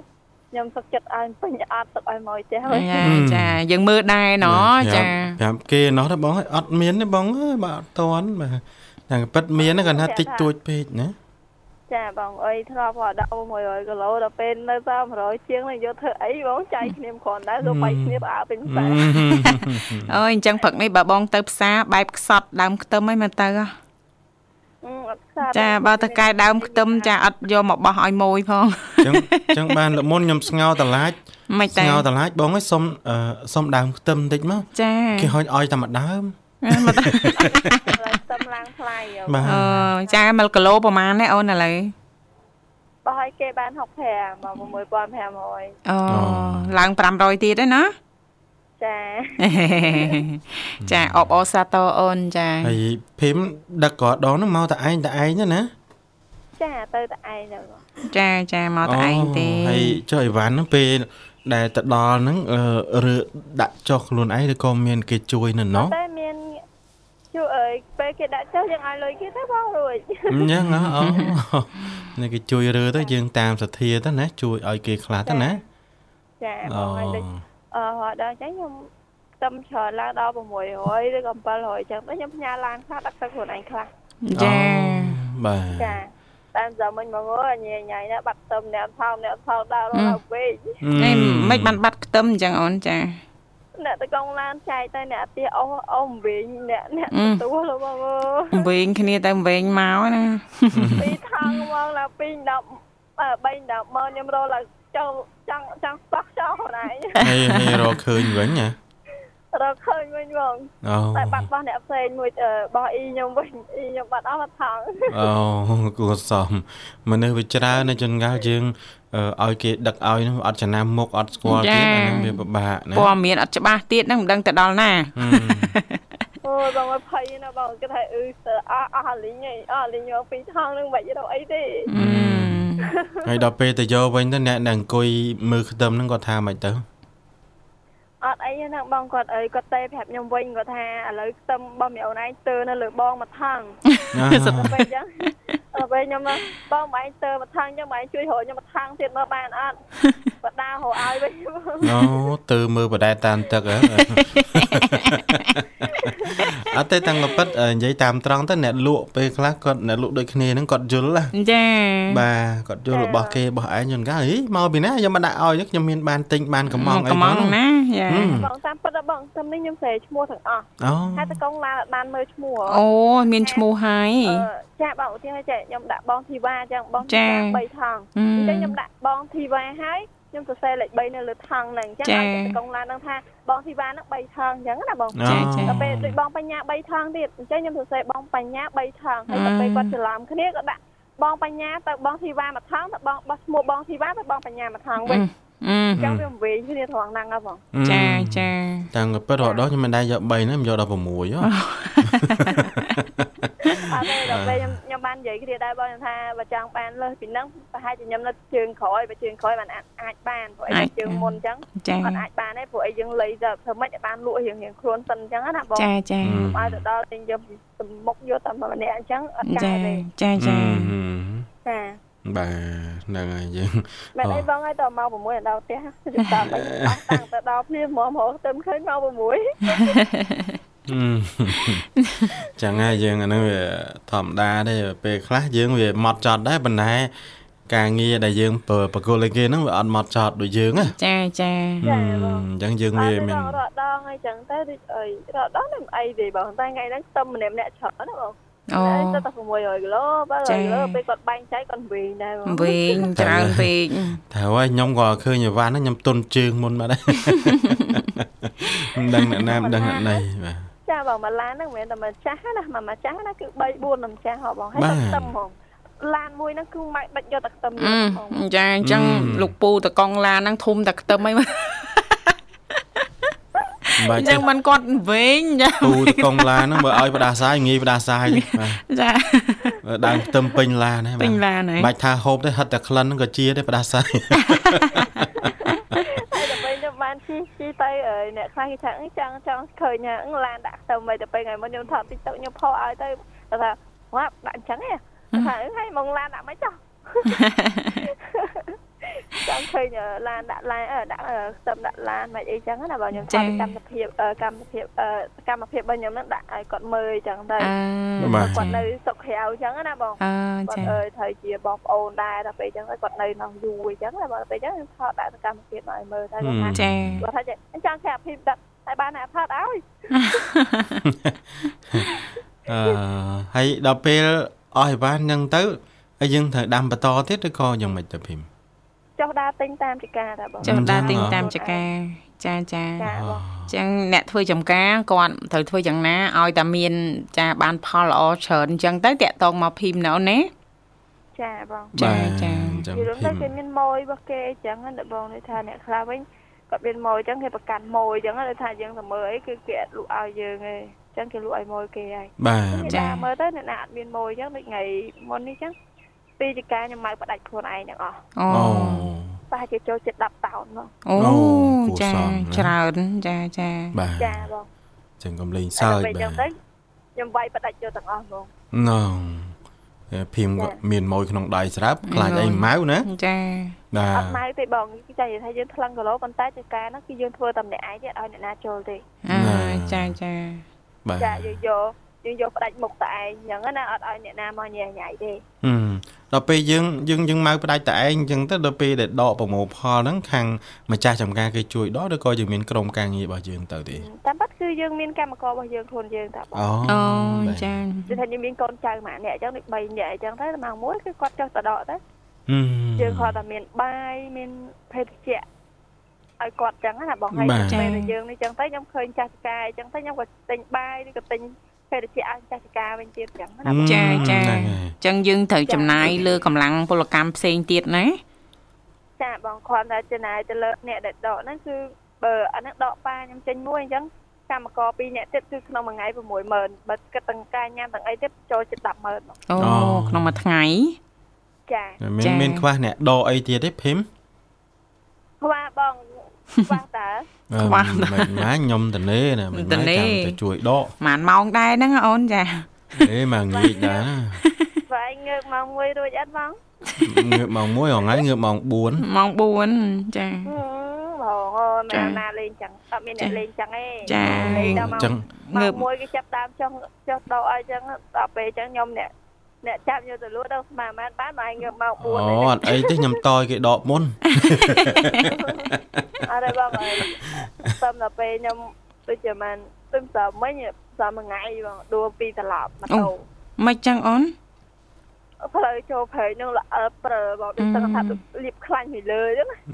Speaker 4: ខ្ញុំសុខចិត្តឲ្យពេញអត់ទុកឲ្យមកចា
Speaker 1: ចាយើងមើលដែរណចា
Speaker 2: ប្រាប់គេណោះទៅបងអត់មានទេបងអើយបើអត់តន់បាទតែពិតមានគាត់ថាតិចតួចពេកណា
Speaker 4: ចាបងអើយធ្លាប់គាត់ដាក់100គីឡូដល់ពេលនៅសល់100ជាងនឹងយកធ្វើអីបងចាយគ្នាគ្រាន់ដែរលោកបាយគ្នាបើពេញផ្សារ
Speaker 1: អូយអញ្ចឹងព្រឹកនេះបើបងទៅផ្សារបែបខ្សត់ដើមខ្ទឹមអីមកទៅ ចាបើតកែដើមខ្ទឹមចាអត់យកមកបោះឲ្យម៉ួយផង
Speaker 2: អញ្ចឹងអញ្ចឹងបានលមុនខ្ញុំស្ងោតឡាច
Speaker 1: មិនតែ
Speaker 2: ស្ងោតឡាចបងឲ្យសុំសុំដើមខ្ទឹមបន្តិចមក
Speaker 1: ចា
Speaker 2: គេហុញឲ្យតែមួយដើម
Speaker 4: មកតែខ្ទឹមឡើងថ្លៃ
Speaker 1: អូចា1គីឡូប្រហែលណាអូនឥឡូវ
Speaker 4: បោះឲ្យគេបាន65មក6500
Speaker 1: អូឡើង500ទៀតទេណា
Speaker 4: ចា
Speaker 1: ចាអបអសាតអូនចា
Speaker 2: ហើយភីមដឹកក៏ដងនោះមកតែឯងតែឯងណា
Speaker 4: ចាទៅតែឯងទៅ
Speaker 1: ចាចាមកតែឯងទេ
Speaker 2: ហើយចុះអីវ៉ាន់ហ្នឹងពេលដែលទៅដល់ហ្នឹងឬដាក់ចុះខ្លួនឯងឬក៏មានគេជួយនៅណោះ
Speaker 4: តែមានជួយអើយពេលគេដាក់ចុះយើងឲ្យលុយគេទៅបងរួច
Speaker 2: អញ្ចឹងអូនេះគេជួយរើទៅយើងតាមសទ្ធាទៅណាជួយឲ្យគេខ្លះទៅណា
Speaker 4: ចាបងឲ្យដូច អឺដល់អញ្ចឹងខ្ញុំខ្ទឹមច្រើនឡើងដល់600ឬក៏700អញ្ចឹងទៅខ្ញុំផ្ញើឡានខ្លះដាក់ទឹកខ្លួនឯងខ្លះ
Speaker 1: ចា
Speaker 2: បាទ
Speaker 4: ចាតាមចាំមិញមកអើញ៉ៃញ៉ៃណាបាត់ខ្ទឹមអ្នកថោកអ្នកថោកដល់ដល់ពេក
Speaker 1: នេះមិនបានបាត់ខ្ទឹមអញ្ចឹងអូនចា
Speaker 4: អ្នកទៅកងឡានចែកទៅអ្នកទៀអូអូវិញអ្នកអ្នកទទួលបងអើ
Speaker 1: វិញគ្នាទៅវិញមកណា
Speaker 4: ពីថងមកដល់2 10 3 10ម៉ោងខ្ញុំរឡើងចូល ចង់ចង់ស្បោះចោលខ្លួនឯង
Speaker 2: ហើយហើយរកឃើញវិញណា
Speaker 4: រកឃើញវិញបងតែបាត់បោះអ្នកផ្សេងមួយបោះអ៊ីខ្ញុំវិញអ៊ីខ្ញុំបាត់អស់ថង
Speaker 2: អូគួរសមមនុស្សវាច្រើននៅចង្កាល់យើងឲ្យគេដឹកឲ្យនោះអត់ចំណាំមុខអត់ស្គាល់ទៀតអានឹងវាពិបាកណា
Speaker 1: ព័ត៌មានអត់ច្បាស់ទៀតហ្នឹងមិនដឹងទៅដល់ណា
Speaker 4: អូបងឲ្យភ័យណាបងគេថាអឺអស់អស់លីងអីអស់លីងមកពីថងនឹងមិនរកអីទេ
Speaker 2: ហើយដល់ពេលទៅយកវិញទៅអ្នកដែលអង្គុយមើលខ្ទឹមហ្នឹងគាត់ថាម៉េចទៅ
Speaker 4: អត់អីហ្នឹងបងគាត់អើយគាត់ទេប្រាប់ខ្ញុំវិញគាត់ថាឥឡូវខ្ទឹមរបស់មីអូនឯងទើនៅលើបងមួយថងសុទ្ធទៅអញ្ចឹង ដល់ពេលខ្ញុំបងបងឯងទើមួយថងអញ្ចឹងបងឯងជួយរកខ្ញុំមួយថងទៀតមើលបានអត់បដាររកឲ្យវិញ
Speaker 2: អូទើមើលបដែតាមទឹកហ៎អត់ទេតាំងពីពិតនិយាយតាមត្រង់ទៅអ្នកលក់ពេលខ្លះគាត់អ្នកលក់ដូចគ្នាហ្នឹងគាត់យល់ណា
Speaker 1: ចា
Speaker 2: បាទគាត់យល់របស់គេរបស់ឯងយល់កាអីមកពីណាខ្ញុំមិនដាក់ឲ្យខ្ញុំមានបានទិញបានកំង
Speaker 1: អីកំងណា
Speaker 4: យ៉ាបងតាមពិតបងតាមនេះខ្ញុំស្រែឈ្មោះទាំងអស់អូហើយតកងឡានបានមើលឈ្មោះ
Speaker 1: អូមានឈ្មោះហើយ
Speaker 4: ចាបងឧទាហរណ៍ចាខ្ញុំដាក់បងធីវ៉ាអញ្ចឹងបងធីវ៉ា3ថងអញ្ចឹងខ្ញុំដាក់បងធីវ៉ាហើយខ្ញុំសរសេរលេខ3នៅលើថងហ្នឹងអញ្ចឹងឲ្យកងឡានហ្នឹងថាបងធីវ៉ាហ្នឹង3ថងអញ្ចឹងណាបង
Speaker 1: ចាចា
Speaker 4: ដល់ពេលដូចបងបញ្ញា3ថងទៀតអញ្ចឹងខ្ញុំសរសេរបងបញ្ញា3ថងហើយដល់ពេលគាត់ច្រឡំគ្នាក៏ដាក់បងបញ្ញាទៅបងធីវ៉ាមួយថងទៅបងបោះឈ្មោះបងធីវ៉ាទៅបងបញ្ញាមួយថងវិញអឺចាំវាវិញគ្នាត្រង់ហ្នឹងហ៎បង
Speaker 1: ចាចា
Speaker 2: តាំងពីរហូតដល់ខ្ញុំមិនដែរយក3ណាខ្ញុំយកដល់6ហ៎ អត់ទេ
Speaker 4: ដល់ពេលខ្ញុំខ្ញុំបាននិយាយគ្នាដែរបងថាបើចង់បានលើសពីហ្នឹងប្រហែលជាខ្ញុំនៅជើងក្រោយបើជើងក្រោយបានអាចបានព្រោះអីជើងមុនអញ្ចឹងអត់អាចបានទេព្រោះអីយើងលៃទៅធ្វើម៉េចឲ្យបានលក់រៀងរៀងខ្លួនសិនអញ្ចឹងណាបង
Speaker 1: ចាចា
Speaker 4: ឲ្យទៅដល់ទិញយកសំមុខយកតែម្នាក់អញ្ចឹងអត់កើតទេ
Speaker 1: ចាចា
Speaker 4: ចា
Speaker 2: បាទហ្នឹងហើយយើង
Speaker 4: មែនអីបងឲ្យតមក6ដល់ផ្ទះតាមអស់តាំងទៅដល់ភ្លាមហ្មងហ្មងទៅឃើញមក6
Speaker 2: ចឹងហើយយើងអានោះវាធម្មតាទេពេលខ្លះយើងវាម៉ត់ចត់ដែរប៉ុន្តែការងារដែលយើងប្រគល់ឲ្យគេហ្នឹងវាអត់ម៉ត់ចត់ដូចយើងណា
Speaker 1: ចាចា
Speaker 2: អញ្ចឹងយើងវាមាន
Speaker 4: រត់ដងអីចឹងទៅដូចអីរត់ដងមិនអីទេបងតែថ្ងៃហ្នឹងខ្ទឹមម្នាក់ម្នាក់ច្រើនណាបងអូទៅតែ600គីឡូបើគីឡូពេលគាត់បែងចែកគាត់វិញដែរ
Speaker 1: វិញច្រើនពេក
Speaker 2: ត្រូវហើយខ្ញុំក៏ឃើញអីវ៉ាន់ខ្ញុំទុនជើងមុនមកដែរមិនដឹងអ្នកណាមិនដឹងអ្នកណីបាទ
Speaker 4: ចាបងមកឡានហ្នឹងមិនមែនតែមកចាស់ណាមកមកចាស់ណាគឺ3 4នឹងចាស់ហ៎បងហើយតែខ្ទឹមហ្មងឡានមួយហ្នឹងគឺម៉ែដាច់យកតែខ្ទឹម
Speaker 1: ចាអញ្ចឹងលោកពូតកង់ឡានហ្នឹងធុំតែខ្ទឹមអីមកអញ្ចឹងមិនគាត់វិញ
Speaker 2: ចាពូតកងឡានហ្នឹងបើឲ្យបដាសាយងាយបដាសាយ
Speaker 1: ចា
Speaker 2: ដើមខ្ទឹមពេញឡាន
Speaker 1: ហ្នឹងពេញឡានហើយ
Speaker 2: បាច់ថាហូបទេហិតតែក្លិនហ្នឹងក៏ជាដែរបដាសាយ
Speaker 4: បានជីជីទៅអ្នកខ្លះគេថាចង់ចង់ឃើញឡានដាក់ទៅមិនទៅពេលថ្ងៃមុនខ្ញុំថត TikTok ខ្ញុំផុសឲ្យទៅថាវ៉ាដាក់អញ្ចឹងហ៎ថាហើយមកឡានដាក់មិនចោះ ចង់ឃើញឡានដាក់ឡានដាក់ខ្ទឹមដាក់ឡានមិនអីចឹងណាបើខ្ញុំតាមកម្មភាពកម្មភាពកម្មភាពរបស់ខ្ញុំហ្នឹងដាក់ឲ្យគាត់មើលចឹងទៅគាត់នៅសុខក្រៅចឹងណាបង
Speaker 1: គាត់
Speaker 4: អើយត្រូវជាបងប្អូនដែរដល់ពេលចឹងគាត់នៅក្នុងយូរអញ្ចឹងណាបើពេលចឹងខ្ញុំថតដាក់សកម្មភាពឲ្យមើលទៅគាត់ថាគាត់ថាចង់ក្រៅភាពដាក់តែបានតែថតឲ្យ
Speaker 2: អឺហើយដល់ពេលអស់អីវ៉ាន់ហ្នឹងទៅហើយយើងត្រូវដាំបន្តទៀតឬក៏យ៉ាងម៉េចទៅភីម
Speaker 4: ចុះដើរទិញតាមចការតាបង
Speaker 1: ចុះដើរទិញតាមចការចាចាចឹងអ្នកធ្វើចំការគាត់ត្រូវធ្វើយ៉ាងណាឲ្យតែមាន ចាបានផលល្អច្រើនអញ្ចឹងទៅតាក់តងមកភីមណៅណា
Speaker 4: ចាបង
Speaker 1: ចាចា
Speaker 4: យល់ទៅគេមានម៉ួយរបស់គេអញ្ចឹងណាបងនេះថាអ្នកខ្លះវិញគាត់មានម៉ួយអញ្ចឹងគេប្រកាន់ម៉ួយអញ្ចឹងដូចថាយើងទៅមើលអីគឺគេអត់លក់ឲ្យយើងទេអញ្ចឹងគេលក់ឲ្យម៉ួយគេហើយ
Speaker 2: បាទ
Speaker 4: ចាមើលទៅអ្នកណាអត់មានម៉ួយអញ្ចឹងដូចថ្ងៃមុននេះអញ្ចឹង ពីចការខ្ញុំមកផ្ដាច់ខ្លួនឯងទាំងអស់
Speaker 1: អូ
Speaker 4: ប្រហែលជាចូលចិត្ត10តោនមក
Speaker 1: អូចាច្រើនចាចា
Speaker 4: ចាបង
Speaker 2: ចឹងកំលេងសើច
Speaker 4: បាទខ្ញុំវាយផ្ដាច់ចូលទាំងអស់បង
Speaker 2: ណងភីមក៏មានម៉ួយក្នុងដៃស្រាប់ខ្លាចអីម៉ៅណា
Speaker 1: ចា
Speaker 2: បាទ
Speaker 4: អត់ម៉ៅទេបងគេចាថាយើងថ្លឹងគីឡូប៉ុន្តែចការហ្នឹងគឺយើងធ្វើតែម្នាក់ឯងទេឲ្យអ្នកណាចូលទេ
Speaker 1: អឺចាចា
Speaker 2: បាទ
Speaker 4: ចាយកយក យើងយកផ្ដាច់មុខតែឯងអញ្ចឹងណាអត់ឲ្យអ្នកណាមកញ៉ែញ៉ៃទេ
Speaker 2: ហឹមដល់ពេលយើងយើងយើងមកផ្ដាច់តែឯងអញ្ចឹងទៅដល់ពេលដែលដកប្រមូលផលហ្នឹងខាងម្ចាស់ចំការគេជួយដកឬក៏យើងមានក្រុមការងាររបស់យើងទៅទេ
Speaker 4: តាមពិតគឺយើងមានកម្មកររបស់យើងខ្លួនយើងតាបង
Speaker 1: អូចា
Speaker 4: គឺថាយើងមានកូនចៅម៉ាក់អ្នកអញ្ចឹងដូច3នាក់អញ្ចឹងទៅម៉ោង1គឺគាត់ចុះទៅដកទៅយើងគាត់តែមានបាយមានភេសជ្ជៈឲ្យគាត់ចឹងណាបងហើយពេលយើងនេះចឹងទៅខ្ញុំឃើញចាស់កាយចឹងទៅខ្ញុំក៏ទិញបាយឬក៏ទិញ ភេទជ្ជៈឲ្យចាស់ការវិញទៀតចឹងណា
Speaker 1: ចាចាអញ្ចឹងយើងត្រូវចំណាយលើកម្លាំងពលកម្មផ្សេងទៀតណា
Speaker 4: ចាបងគ្រាន់តែចំណាយទៅលើអ្នកដែលដកហ្នឹងគឺបើអាហ្នឹងដកប៉ាខ្ញុំចេញមួយអញ្ចឹងកម្មករ2នាក់ទៀតគឺក្នុងមួយថ្ងៃ60000បើគិតទាំងការញ៉ាំទាំងអីទៀតចូលជិត100,000
Speaker 1: អូក្នុងមួយថ្ងៃ
Speaker 4: ចា
Speaker 2: មានមានខ្វះអ្នកដកអីទៀតទេភីម
Speaker 4: ខ្វះបង ខ្វះតើ
Speaker 2: ខ្វះមិនម៉ាខ្ញុំតនេណាមិនម៉ាចាំទៅជួយដក
Speaker 1: ម៉ានម៉ោងដែរហ្នឹងអូនចា
Speaker 2: អេមកងាយដែរណា
Speaker 4: បាយងើបម៉ោង1រួចអត់បង
Speaker 2: ងើបម៉ោង1ថ្ងៃងើបម៉ោង4
Speaker 1: ម៉ោង4ចា
Speaker 4: បងអូនណាលេងចឹងអត់មានអ្នកលេងចឹងទេ
Speaker 1: ចា
Speaker 2: ចឹង
Speaker 4: ងើបមួយគេចាប់តាមចង់ចុះដកឲ្យចឹងដល់ពេលចឹងខ្ញុំអ្នក អ្នកចាប់យកទៅលក់ដល់ស្មានបានបានមកងើបម៉ោង4
Speaker 2: អូអត់អីទេខ្ញុំតយគេដកមុន
Speaker 4: អរបងអើយតាមដល់ពេលខ្ញុំដូចជាមិនទឹមសាមិញសាមួយថ្ងៃបងដួលពីត្រឡប់ម៉ូតូ
Speaker 1: មិនចឹងអូន
Speaker 4: ផ្លូវចូលព្រៃនឹងល្អប្រើបងដូចសឹងថាលៀបខ្លាញ់ពីលើ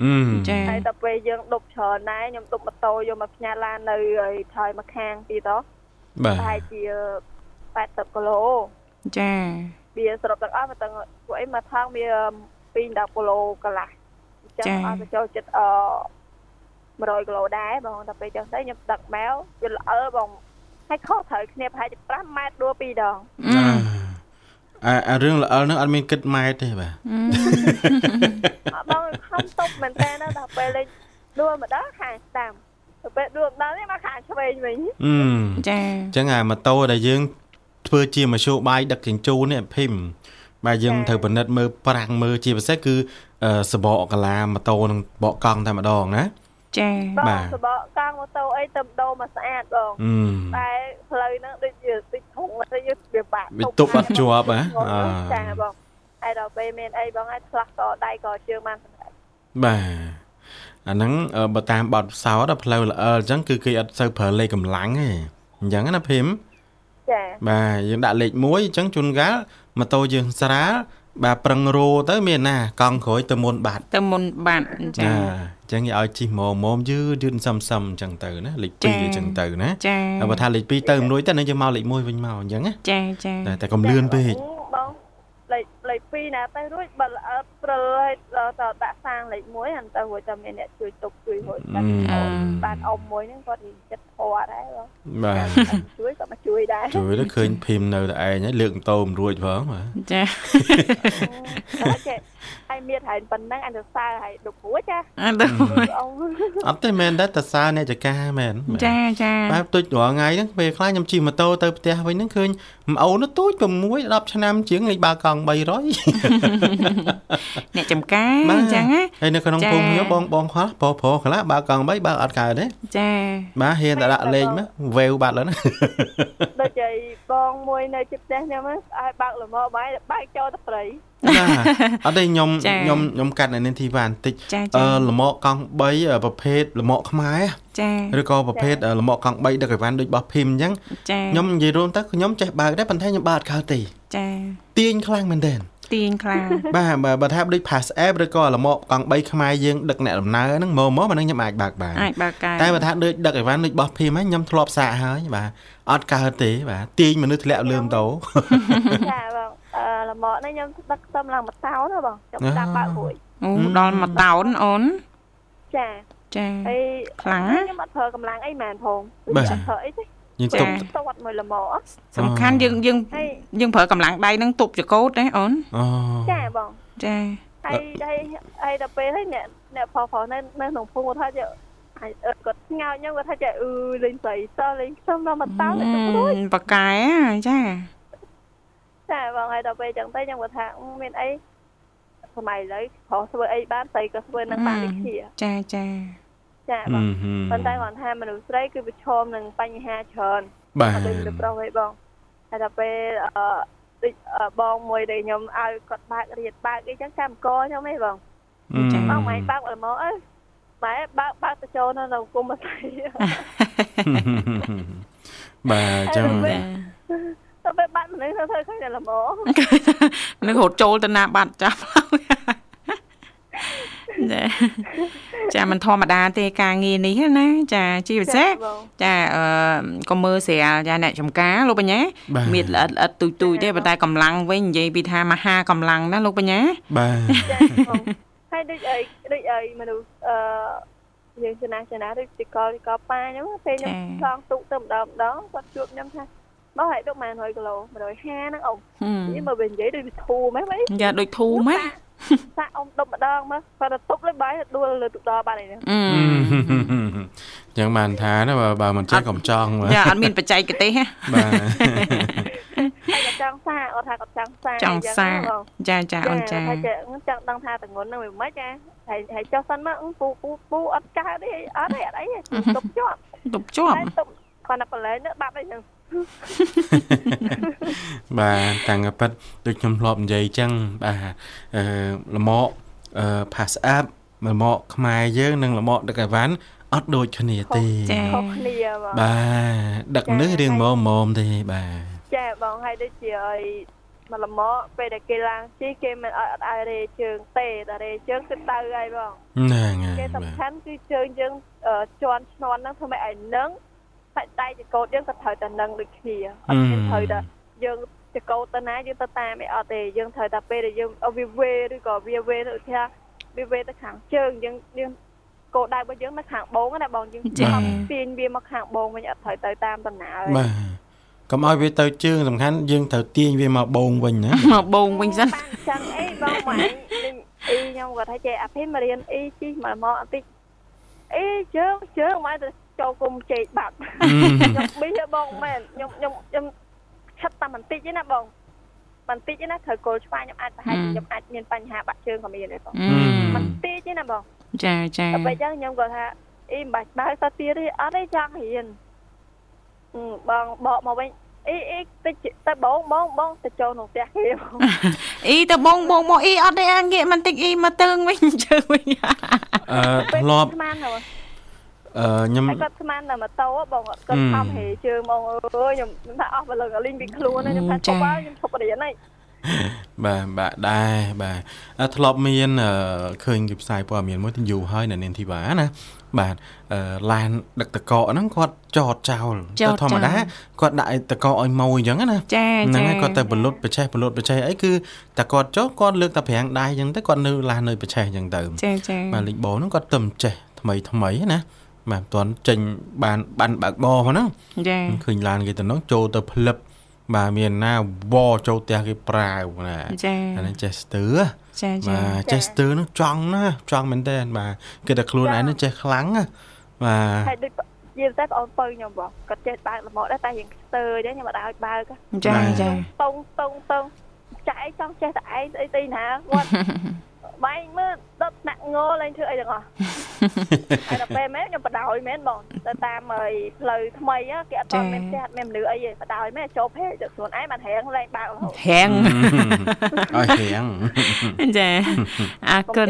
Speaker 4: អញ្ចឹង
Speaker 1: ចា
Speaker 4: ហើយដល់ពេលយើងដប់ច្រើនដែរខ្ញុំដប់ម៉ូតូយកមកផ្ញើឡាននៅហើយថយមកខាងទៀតទៅ
Speaker 2: បាទ
Speaker 4: ហើយជា80គីឡូ
Speaker 1: ចា
Speaker 4: វាសរុបទាំងអស់មកទាំងពួកអីមកថងវា2 10គីឡូកន្លះអញ្ចឹងអត់ទៅចូលចិត្តអ100គីឡូដែរបងដល់ពេលចឹងទៅខ្ញុំដឹកមកវាល្អបងហើយខុសត្រូវគ្នាប្រហែលជា5ម៉ែត្រដួល2ដង
Speaker 2: អាអារឿងល្អហ្នឹងអត់មានគិតម៉ែទេបាទ
Speaker 4: បងខំតុបមែនតើដល់ពេលលេងដួលម្ដងខាងតាមទៅពេលដួលម្ដងនេះមកខាងឆ្វេងវិញ
Speaker 1: ចាអ
Speaker 2: ញ្ចឹងអាម៉ូតូដែលយើង ធ្វើជាមធ្យោបាយដឹកជញ្ជូននេះភីមបាទយើងត្រូវពិនិត្យមើលប្រាំងមើលជាពិសេសគឺសបកកាឡាម៉ូតូនឹងបកកង់តែម្ដងណា
Speaker 1: ចា
Speaker 4: បាទសបកកង់ម៉ូតូអីទៅដូរមកស្អាតបងតែផ្លូវហ្នឹងដូចជាតិចធំទៅយើងវាបាក់
Speaker 2: វាទប់អត់ជាប់ហ៎
Speaker 4: ចាបងហើយដល់ពេលមានអីបងឲ្យឆ្លាស់កដៃកជើងបានសម្រាប់
Speaker 2: បាទអាហ្នឹងបើតាមបទផ្សោតផ្លូវល្អអញ្ចឹងគឺគេអត់សូវប្រើលេខកម្លាំងទេអញ្ចឹងណាភីម
Speaker 4: ចា
Speaker 2: បាទយើងដាក់លេខ1អញ្ចឹងជួនកាលម៉ូតូយើងស្រាលបាទប្រឹងរោទៅមានណាកង់ក្រួយទៅមុនបាត់
Speaker 1: ទៅមុនបាត់
Speaker 2: ចាអញ្ចឹងឲ្យជីម៉មមយឺយឺសឹមសឹមអញ្ចឹងទៅណាលេខ2អញ្ចឹងទៅណា
Speaker 1: ចា
Speaker 2: បើថាលេខ2ទៅមិនរួចទៅនឹងយើងមកលេខ1វិញមកអញ្ចឹងណា
Speaker 1: ចាចា
Speaker 2: តែកុំលឿនពេក
Speaker 4: បង លេខលេខ2ណាទៅរួចបើល្អព្រើឲ្យទៅដាក់សាងលេខ1ហ្នឹងទៅរួចតែមានអ្នកជួយទុកជួយរួចបានបានអ៊ំមួយហ្នឹងគាត់និយាយចិត្តធေါ်ដែរបង
Speaker 2: បាទ
Speaker 4: ជួយក៏មកជួយដែរ
Speaker 2: ជួយទៅឃើញភីមនៅតែឯងហើយលើកម៉ូតូមិនរួចផងបាទ
Speaker 1: ចា
Speaker 4: ចេះ ហើយមានហែងប៉ុណ្ណឹងអញទៅសើហើយដូចព្រួចចា
Speaker 1: អត់
Speaker 2: អត់ទេមែនដែរតសើអ្នកចកាមែន
Speaker 1: ចាចា
Speaker 2: បែបទូចរាល់ថ្ងៃហ្នឹងពេលខ្លះខ្ញុំជិះម៉ូតូទៅផ្ទះវិញហ្នឹងឃើញម្អូនទូច6 10ឆ្នាំជាងលេខបើកង់300
Speaker 1: អ្នកចំការអញ្ចឹងណា
Speaker 2: ហើយនៅក្នុងភូមិខ្ញុំបងបងខ្លះប្រុសប្រុសខ្លះបើកង់3បើអត់កើតទេ
Speaker 1: ចា
Speaker 2: បាទហ៊ានតែដាក់លេខមកវេវបាត់ឡើង
Speaker 4: ដូចឯងបងមួយនៅជិតផ្ទះខ្ញុំឲ្យបើកលំហបាយបើកចូលទៅព្រៃ
Speaker 2: ណាអត់ទេខ្ញុំខ្ញុំខ្ញុំកាត់នៅនាងធីវ៉ាបន្តិចអឺលមកកង់3ប្រភេទលមកខ្មែរ
Speaker 1: ចា
Speaker 2: ឬក៏ប្រភេទលមកកង់3ដឹកអីវ៉ាន់ដូចបោះភីមអញ្ចឹងខ្ញុំនិយាយរួមទៅខ្ញុំចេះបើកដែរប៉ុន្តែខ្ញុំបើកកើតទេ
Speaker 1: ចា
Speaker 2: ទាញខ្លាំងមែនទែន
Speaker 1: ទាញខ្លាំង
Speaker 2: បាទបើថាដូច pass app ឬក៏លមកកង់3ខ្មែរយើងដឹកអ្នកដំណើរហ្នឹងមកមកហ្នឹងខ្ញុំអាចបើកបាន
Speaker 1: អាចបើកកា
Speaker 2: តែបើថាដូចដឹកអីវ៉ាន់ដូចបោះភីមហ្នឹងខ្ញុំធ្លាប់សាកហើយបាទអត់កើតទេបាទទាញមនុស្សធ្លាក់លើម៉ូតូ
Speaker 4: ចាបងអឺ លមកនេះខ្ញុំដឹកខ្ទឹមឡើងមួយតោនណាបងខ្ញុំដាក់បើករួច
Speaker 1: អូដល់មួយតោនអូន
Speaker 4: ចា
Speaker 1: ចា
Speaker 4: ហើយ
Speaker 1: ខ្លាំង
Speaker 4: ខ្ញុំអត់ប្រើកម្លាំងអីមែនផងបាទប្រើអីទេ
Speaker 2: យើងទប់
Speaker 4: តវត្តមួយលមក
Speaker 1: សំខាន់យើងយើងយើងប្រើកម្លាំងដៃនឹងទប់ចកោតណាអូន
Speaker 2: អូ
Speaker 4: ចាបង
Speaker 1: ចា
Speaker 4: ហើយហើយហើយដល់ពេលហើយអ្នកអ្នកផផនៅនៅក្នុងភូមិថាជាគាត់ស្ងោចខ្ញុំគាត់ថាចេះអឺលេងស្រីសលេងខ្ញុំដល់មកតោទៅរួច
Speaker 1: បកែចា
Speaker 4: ចាបងហើយដល់ពេលចឹងទៅខ្ញុំគាត់ថាមានអីសម័យឥឡូវប្រុសធ្វើអីបានស្រីក៏ធ្វើនឹងបានដូចជា
Speaker 1: ចាចា
Speaker 4: ចាបងប៉ុន្តែគាត់ថាមនុស្សស្រីគឺប្រឈមនឹងបញ្ហាច្រើន
Speaker 2: បាទ
Speaker 4: ដូចទៅប្រុសឯងបងហើយដល់ពេលអឺដូចបងមួយដែលខ្ញុំឲ្យគាត់បើករៀនបើកអីចឹងចាំកខ្ញុំឯងបង
Speaker 1: ចា
Speaker 4: បងម៉ែបើកអត់មកអើម៉ែបើកបើកទៅចូលនៅក្នុងគុំស្រី
Speaker 2: បាទចឹង
Speaker 4: ទៅពេលបាត់មនុស្សទៅធ្វើឃើញតែល្មម
Speaker 1: នឹងរត់ចូលទៅណាបាត់ចាប់ចាចាมันធម្មតាទេការងារនេះណាចាជាពិសេសចាអឺក៏មើលស្រាលចាអ្នកចំការលោកបញ្ញាមានល្អិតល្អិតទុយទុយទេប៉ុន្តែកម្លាំងវិញនិយាយពីថាមហាកម្លាំងណាលោកបញ្ញា
Speaker 2: បាទ
Speaker 4: ហើយដូចអីដូចអីមនុស្សអឺយើងចំណាស់ចំណាស់ដូចទីកលទីកលប៉ាអញ្ចឹងពេលខ្ញុំឆ្លងទូកទៅម្ដងម្ដងគាត់ជួបខ្ញុំថា មកឲ្យទុក100គីឡូ150ហ្នឹងអូនេះមើលវានិយាយដូចធូម៉េចម៉េច
Speaker 1: យ៉ាដូចធូម៉េច
Speaker 4: សាក់អ៊ំដុំម្ដងមើលគាត់ទៅទុកលើបាយដួលលើទឹកដល់បាត់ហើយអ
Speaker 2: ញ្ចឹងបានថាណាបើបើមិនចេះកំចង់
Speaker 1: យ៉ាអត់មានបច្ចេកទេសណា
Speaker 2: បាទ
Speaker 4: គាត់ចង់សាកគាត់ថាគាត់ចង់សាក
Speaker 1: ចង់សាកចាចាអូនចា
Speaker 4: ថាចង់ដឹងថាតងន់នឹងមិនម៉េចចាហើយហើយចុះសិនមកពូពូពូអត់កើតទេអត់ទេអត់អីទុបជាប់
Speaker 1: ទុបជាប់
Speaker 4: គាត់តែប្រឡែងទៅបាត់អីចឹង
Speaker 2: បាទតាំងប៉ិតដូចខ្ញុំធ្លាប់និយាយចឹងបាទអឺលមកអឺ pass up លមកខ្មែរយើងនិងលមកដឹកអីវ៉ាន់អត់ដូចគ្នាទេ
Speaker 4: ខុសគ្នា
Speaker 2: បាទដឹកនេះរៀងម៉មម៉មទេបាទ
Speaker 4: ចាបងហើយដូចជាឲ្យមកលមកពេលដែលគេឡើងជិះគេមិនអត់អត់ឲ្យរេជើងទេតែរេជើងគឺទៅហើយបង
Speaker 2: ហ្នឹងហើយ
Speaker 4: គេសំខាន់គឺជើងយើងជន់ឈ្នន់ហ្នឹងធ្វើម៉េចឲ្យនឹង សាច់ដៃចកោតយើងក៏ត្រូវតែនឹងដូចគ្នាអត់មានត្រូវតែយើងចកោតទៅណាយើងទៅតាមអីអត់ទេយើងត្រូវតែពេលដែលយើងវាវេឬក៏វាវេទៅថាវាវេទៅខាងជើងយើងយើងគោលដៅរបស់យើងនៅខាងបងណាបងយើងចាំទាញវាមកខាងបងវិញអត់ត្រូវទៅតាមដំណើរ
Speaker 2: បាទកុំឲ្យវាទៅជើងសំខាន់យើងត្រូវទាញវាមកបងវិញណា
Speaker 1: មកបងវិញសិន
Speaker 4: ចឹងអីបងម៉ែអីខ្ញុំគាត់ថាចេះអាភីមករៀនអីជីមកមកអតិចអីជើងជើងមកទៅ ចូលគុំជែកបាត់ខ្ញុំប៊ីបងមែនខ្ញុំខ្ញុំខ្ញុំឆាត់តែបន្តិចទេណាបងបន្តិចទេណាត្រូវគល់ឆ្វាយខ្ញុំអាចប្រហែលខ្ញុំអាចមានបញ្ហាបាក់ជើងក៏មានដែរបងបន្តិចទេណាបង
Speaker 1: ចាចា
Speaker 4: តែពេលចឹងខ្ញុំគាត់ថាអីមិនបាច់បើទៅទៀតទេអត់ទេចង់រៀនបងបកមកវិញអីអីទៅទៅបងបងបងទៅចូលក្នុងផ្ទះគេ
Speaker 1: អីទៅបងបងមកអីអត់ទេងាកបន្តិចអីមកទើងវិញជើវិញ
Speaker 2: អឺធ្លាប់
Speaker 4: ស្មានហ៎
Speaker 2: អឺខ្ញុំ
Speaker 4: គាត់ស្មានតែម៉ូតូបងគាត់ខំហេជើងបងអើយខ្ញុំខ្ញុំថាអស់បលឹងលីងពីខ្លួនខ្ញុំថាឈប់ហើយខ្ញុំឈប់រៀនហើយ
Speaker 2: បាទបាទដែរបាទធ្លាប់មានឃើញគេផ្សាយព័ត៌មានមួយទៅយូរហើយនៅនាងធីវ៉ាណាបាទឡានដឹកតកហ្នឹងគាត់ចតចោលទៅធម្មតាគាត់ដាក់តកឲ្យម៉ូអញ្ចឹងណា
Speaker 1: ហ្នឹង
Speaker 2: ហើយគាត់ទៅបលុតបច្ចេះបលុតបច្ចេះអីគឺតែគាត់ចុះគាត់លើកតែប្រាំងដៃអញ្ចឹងទៅគាត់នៅឡាននៅបច្ចេះអញ្ចឹងទៅ
Speaker 1: ចាចា
Speaker 2: បាទលីកបោហ្នឹងគាត់ទៅចេះថ្មីថ្មីណា បាទមិនទាន់ចេញបានបានបើកបោហ្នឹង
Speaker 1: ចា
Speaker 2: ឃើញឡានគេទៅនោះចូលទៅផ្លឹបបាទមានណាវចូលផ្ទះគេប្រាវណា
Speaker 1: ចា
Speaker 2: អានេះចេះស្ទើ
Speaker 1: ចាចា
Speaker 2: បាទចេះស្ទើនោះចង់ណាចង់មែនតើបាទគេតែខ្លួនឯងនឹងចេះខ្លាំងណាបាទ
Speaker 4: ហើយដូចនិយាយតែបងពៅខ្ញុំបងគាត់ចេះបើកលមកដែរតែយើងស្ទើទេខ្ញុំអត់ឲ្យបើក
Speaker 1: ចាចា
Speaker 4: តុងតុងតុងចាឯងចង់ចេះតែឯងស្អីស្អីណាគាត់ បែងមើលដុតដាក់ងលេងធ្វើអីទាំងអស់ហើយដល់ពេលមែនខ្ញុំបដោយមែនបងទៅតាមហើយផ្លូវថ្មីគេអត់បានមានផ្ទះអត់មានមនុស្សអីទេបដោយមែនចូលភេទៅខ្លួនឯងបានរៀងលេងបើករហូត
Speaker 1: រៀង
Speaker 2: ឲ្យរៀង
Speaker 1: ចាអរគុណ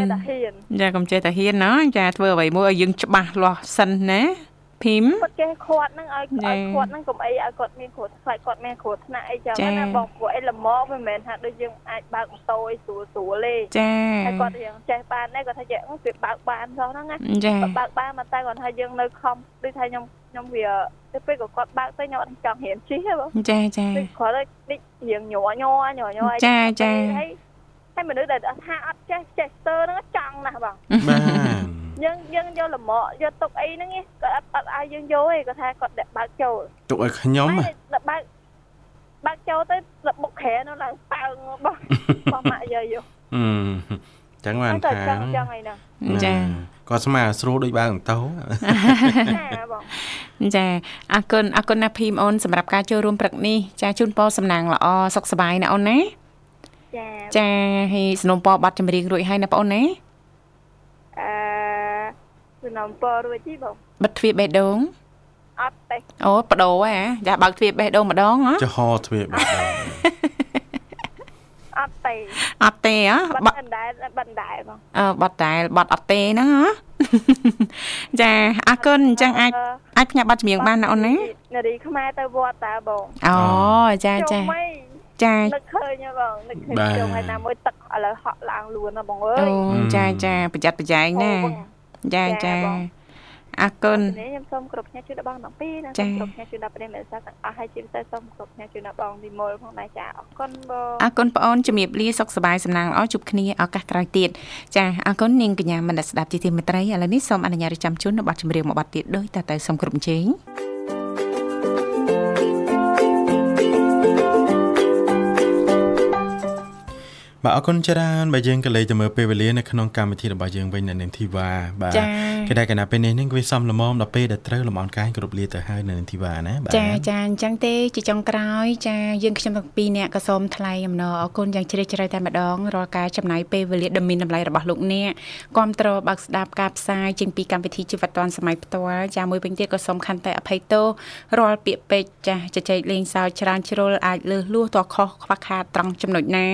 Speaker 1: ចាកុំចេះតែហ៊ានណាចាធ្វើអ្វីមួយឲ្យយើងច្បាស់លាស់សិនណា ភីម
Speaker 4: គាត់ចេះខាត់ហ្នឹងឲ្យឲ្យខាត់ហ្នឹងកុំអីឲ្យគាត់មានគ្រោះថ្នាក់គាត់មានគ្រោះថ្នាក់អីចឹងណាបងព្រោះអីល្មមមិនមែនថាដូចយើងអាចបើកម៉ូតូឲ្យស្រួលស្រួលទេ
Speaker 1: ចា
Speaker 4: ហើយគាត់រៀងចេះបានដែរគាត់ថាចេះវាបើកបានសោះហ្នឹងណា
Speaker 1: ចា
Speaker 4: បើកបានមកតែគាត់ថាយើងនៅខំដូចថាខ្ញុំខ្ញុំវាទៅពេលក៏គាត់បើកទៅខ្ញុំអត់ចង់រៀនជិះទេបង
Speaker 1: ចាចា
Speaker 4: គាត់ដូចរៀងញ័រញ័រញ័រញ័រ
Speaker 1: ចាចា
Speaker 4: ហើយហើយមនុស្សដែលថាអត់ចេះចេះស្ទើហ្នឹងចង់ណាស់បង
Speaker 2: បាទ
Speaker 4: យើងយើងយកលមកយកទុកអីហ្នឹងគាត់អត់អត់ឲ្យយើងយកទេគាត់ថាគាត់ដាក់បើកចូល
Speaker 2: ទុកឲ្យខ្ញុំ
Speaker 4: ដាក់បើកបើកចូលទៅលបុកក្រែនោះឡើងប៉ើងបងបងម៉ាក់យាយយក
Speaker 2: អឺចឹងបានថា
Speaker 4: ចឹងចឹងអីហ្នឹង
Speaker 1: ចា
Speaker 2: គាត់ស្មានស្រួលដូចបើកម៉ូតូ
Speaker 1: ចាអរគុណអរគុណណាភីមអូនសម្រាប់ការចូលរួមព្រឹកនេះចាជូនពរសំណាងល្អសុខសប្បាយណាអូនណា
Speaker 4: ចា
Speaker 1: ចាហើយสนុំពរបាត់ចម្រៀងរួចហើយណាបងអូនណា
Speaker 4: អឺ សំណុំពររួចទីបង
Speaker 1: បិទទ្វារបេះដូង
Speaker 4: អត់ទេ
Speaker 1: អូបដូរហ៎ចាបើកទ្វារបេះដូងម្ដងហ៎
Speaker 2: ចុះហទ្វារបេះដូង
Speaker 4: អត់ទេ
Speaker 1: អត់ទេហ៎
Speaker 4: បាត់ដែរបាត់ដែរបង
Speaker 1: អឺបាត់ដែរបាត់អត់ទេហ្នឹងហ៎ចាអរគុណអញ្ចឹងអាចអាចផ្ញើប័ណ្ណចម្រៀងបានណាអូនណា
Speaker 4: នារីខ្មែរទៅវត្តតើបង
Speaker 1: អូចាចាចា
Speaker 4: នឹកឃើញបងនឹកឃើញជុំហើយណាមួយទឹកឥឡូវហក់ឡើងលួនណាបងអើយ
Speaker 1: អូចាចាប្រយ័ត្នប្រយែងណា ចាចាអរគុណ
Speaker 4: ខ្ញុំសូមគ្រប់ផ្នែកជូនដល់បងទាំងពីរនិងសូមគ្រប់ផ្នែកជូនដល់ប្រិយមិត្តសាស្ត្រទាំងអស់ហើយជាពិសេសសូមគ្រប់ផ្នែកជូនដល់បងទីមូលផងដែរចាអរគុណបង
Speaker 1: អរគុណបងអូនជំរាបលាសុខសប្បាយសំណាងល្អជួបគ្នាឱកាសក្រោយទៀតចាអរគុណនាងកញ្ញាមនស្ដាប់ជាទីមេត្រីឥឡូវនេះសូមអនុញ្ញាតចាំជូននៅប័ណ្ណចម្រៀងមួយប័ណ្ណទៀតដោយតើតើសូមគ្រប់ជេង
Speaker 2: បាទអរគុណច្រើនបាទយើងក៏លេចទៅមើលពេលវេលានៅក្នុងកម្មវិធីរបស់យើងវិញនៅនាងធីវ៉ាបាទគេដែលកណាពេលនេះនឹងវាសំលមមដល់ពេលដែលត្រូវលំអរកាយគ្រប់លាទៅហើយនៅនាងធីវ៉ាណា
Speaker 1: បាទចាចាអញ្ចឹងទេជាចុងក្រោយចាយើងខ្ញុំទាំងពីរនាក់ក៏សូមថ្លែងអំណរអរគុណយ៉ាងជ្រាលជ្រៅតែម្ដងរាល់ការចំណាយពេលវេលាដ៏មានតម្លៃរបស់លោកអ្នកគាំទ្របើកស្ដាប់ការផ្សាយជាងពីកម្មវិធីជីវិតឌွန်សម័យផ្ទាល់ចាមួយវិញទៀតក៏សូមខន្តីអភ័យទោសរាល់ពាក្យពេចន៍ចាជជែកលេងសើចច្រើនជ្រុលអាចលើសលួសតខុសខ្វះខាតត្រង់ចំណុចណា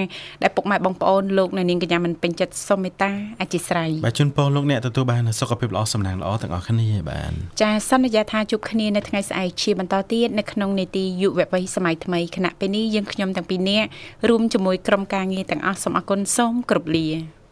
Speaker 1: ដែលពុកម៉ែបងប្អូនលោកនៅនាងកញ្ញាមិនពេញចិត្តសូមមេត្តាអធិស្ឋាន
Speaker 2: បាទជូនពរលោកអ្នកទទួលបានសុខភាពល្អសំណាងល្អទាំងអស់គ្នាបាទ
Speaker 1: ចាសន្យាថាជួបគ្នានៅថ្ងៃស្អែកជាបន្តទៀតនៅក្នុងនេតិយុវវ័យសម័យថ្មីគណៈពេលនេះយើងខ្ញុំទាំងពីរនាក់រួមជាមួយក្រុមការងារទាំងអស់សូមអគុណសូមគោរពលា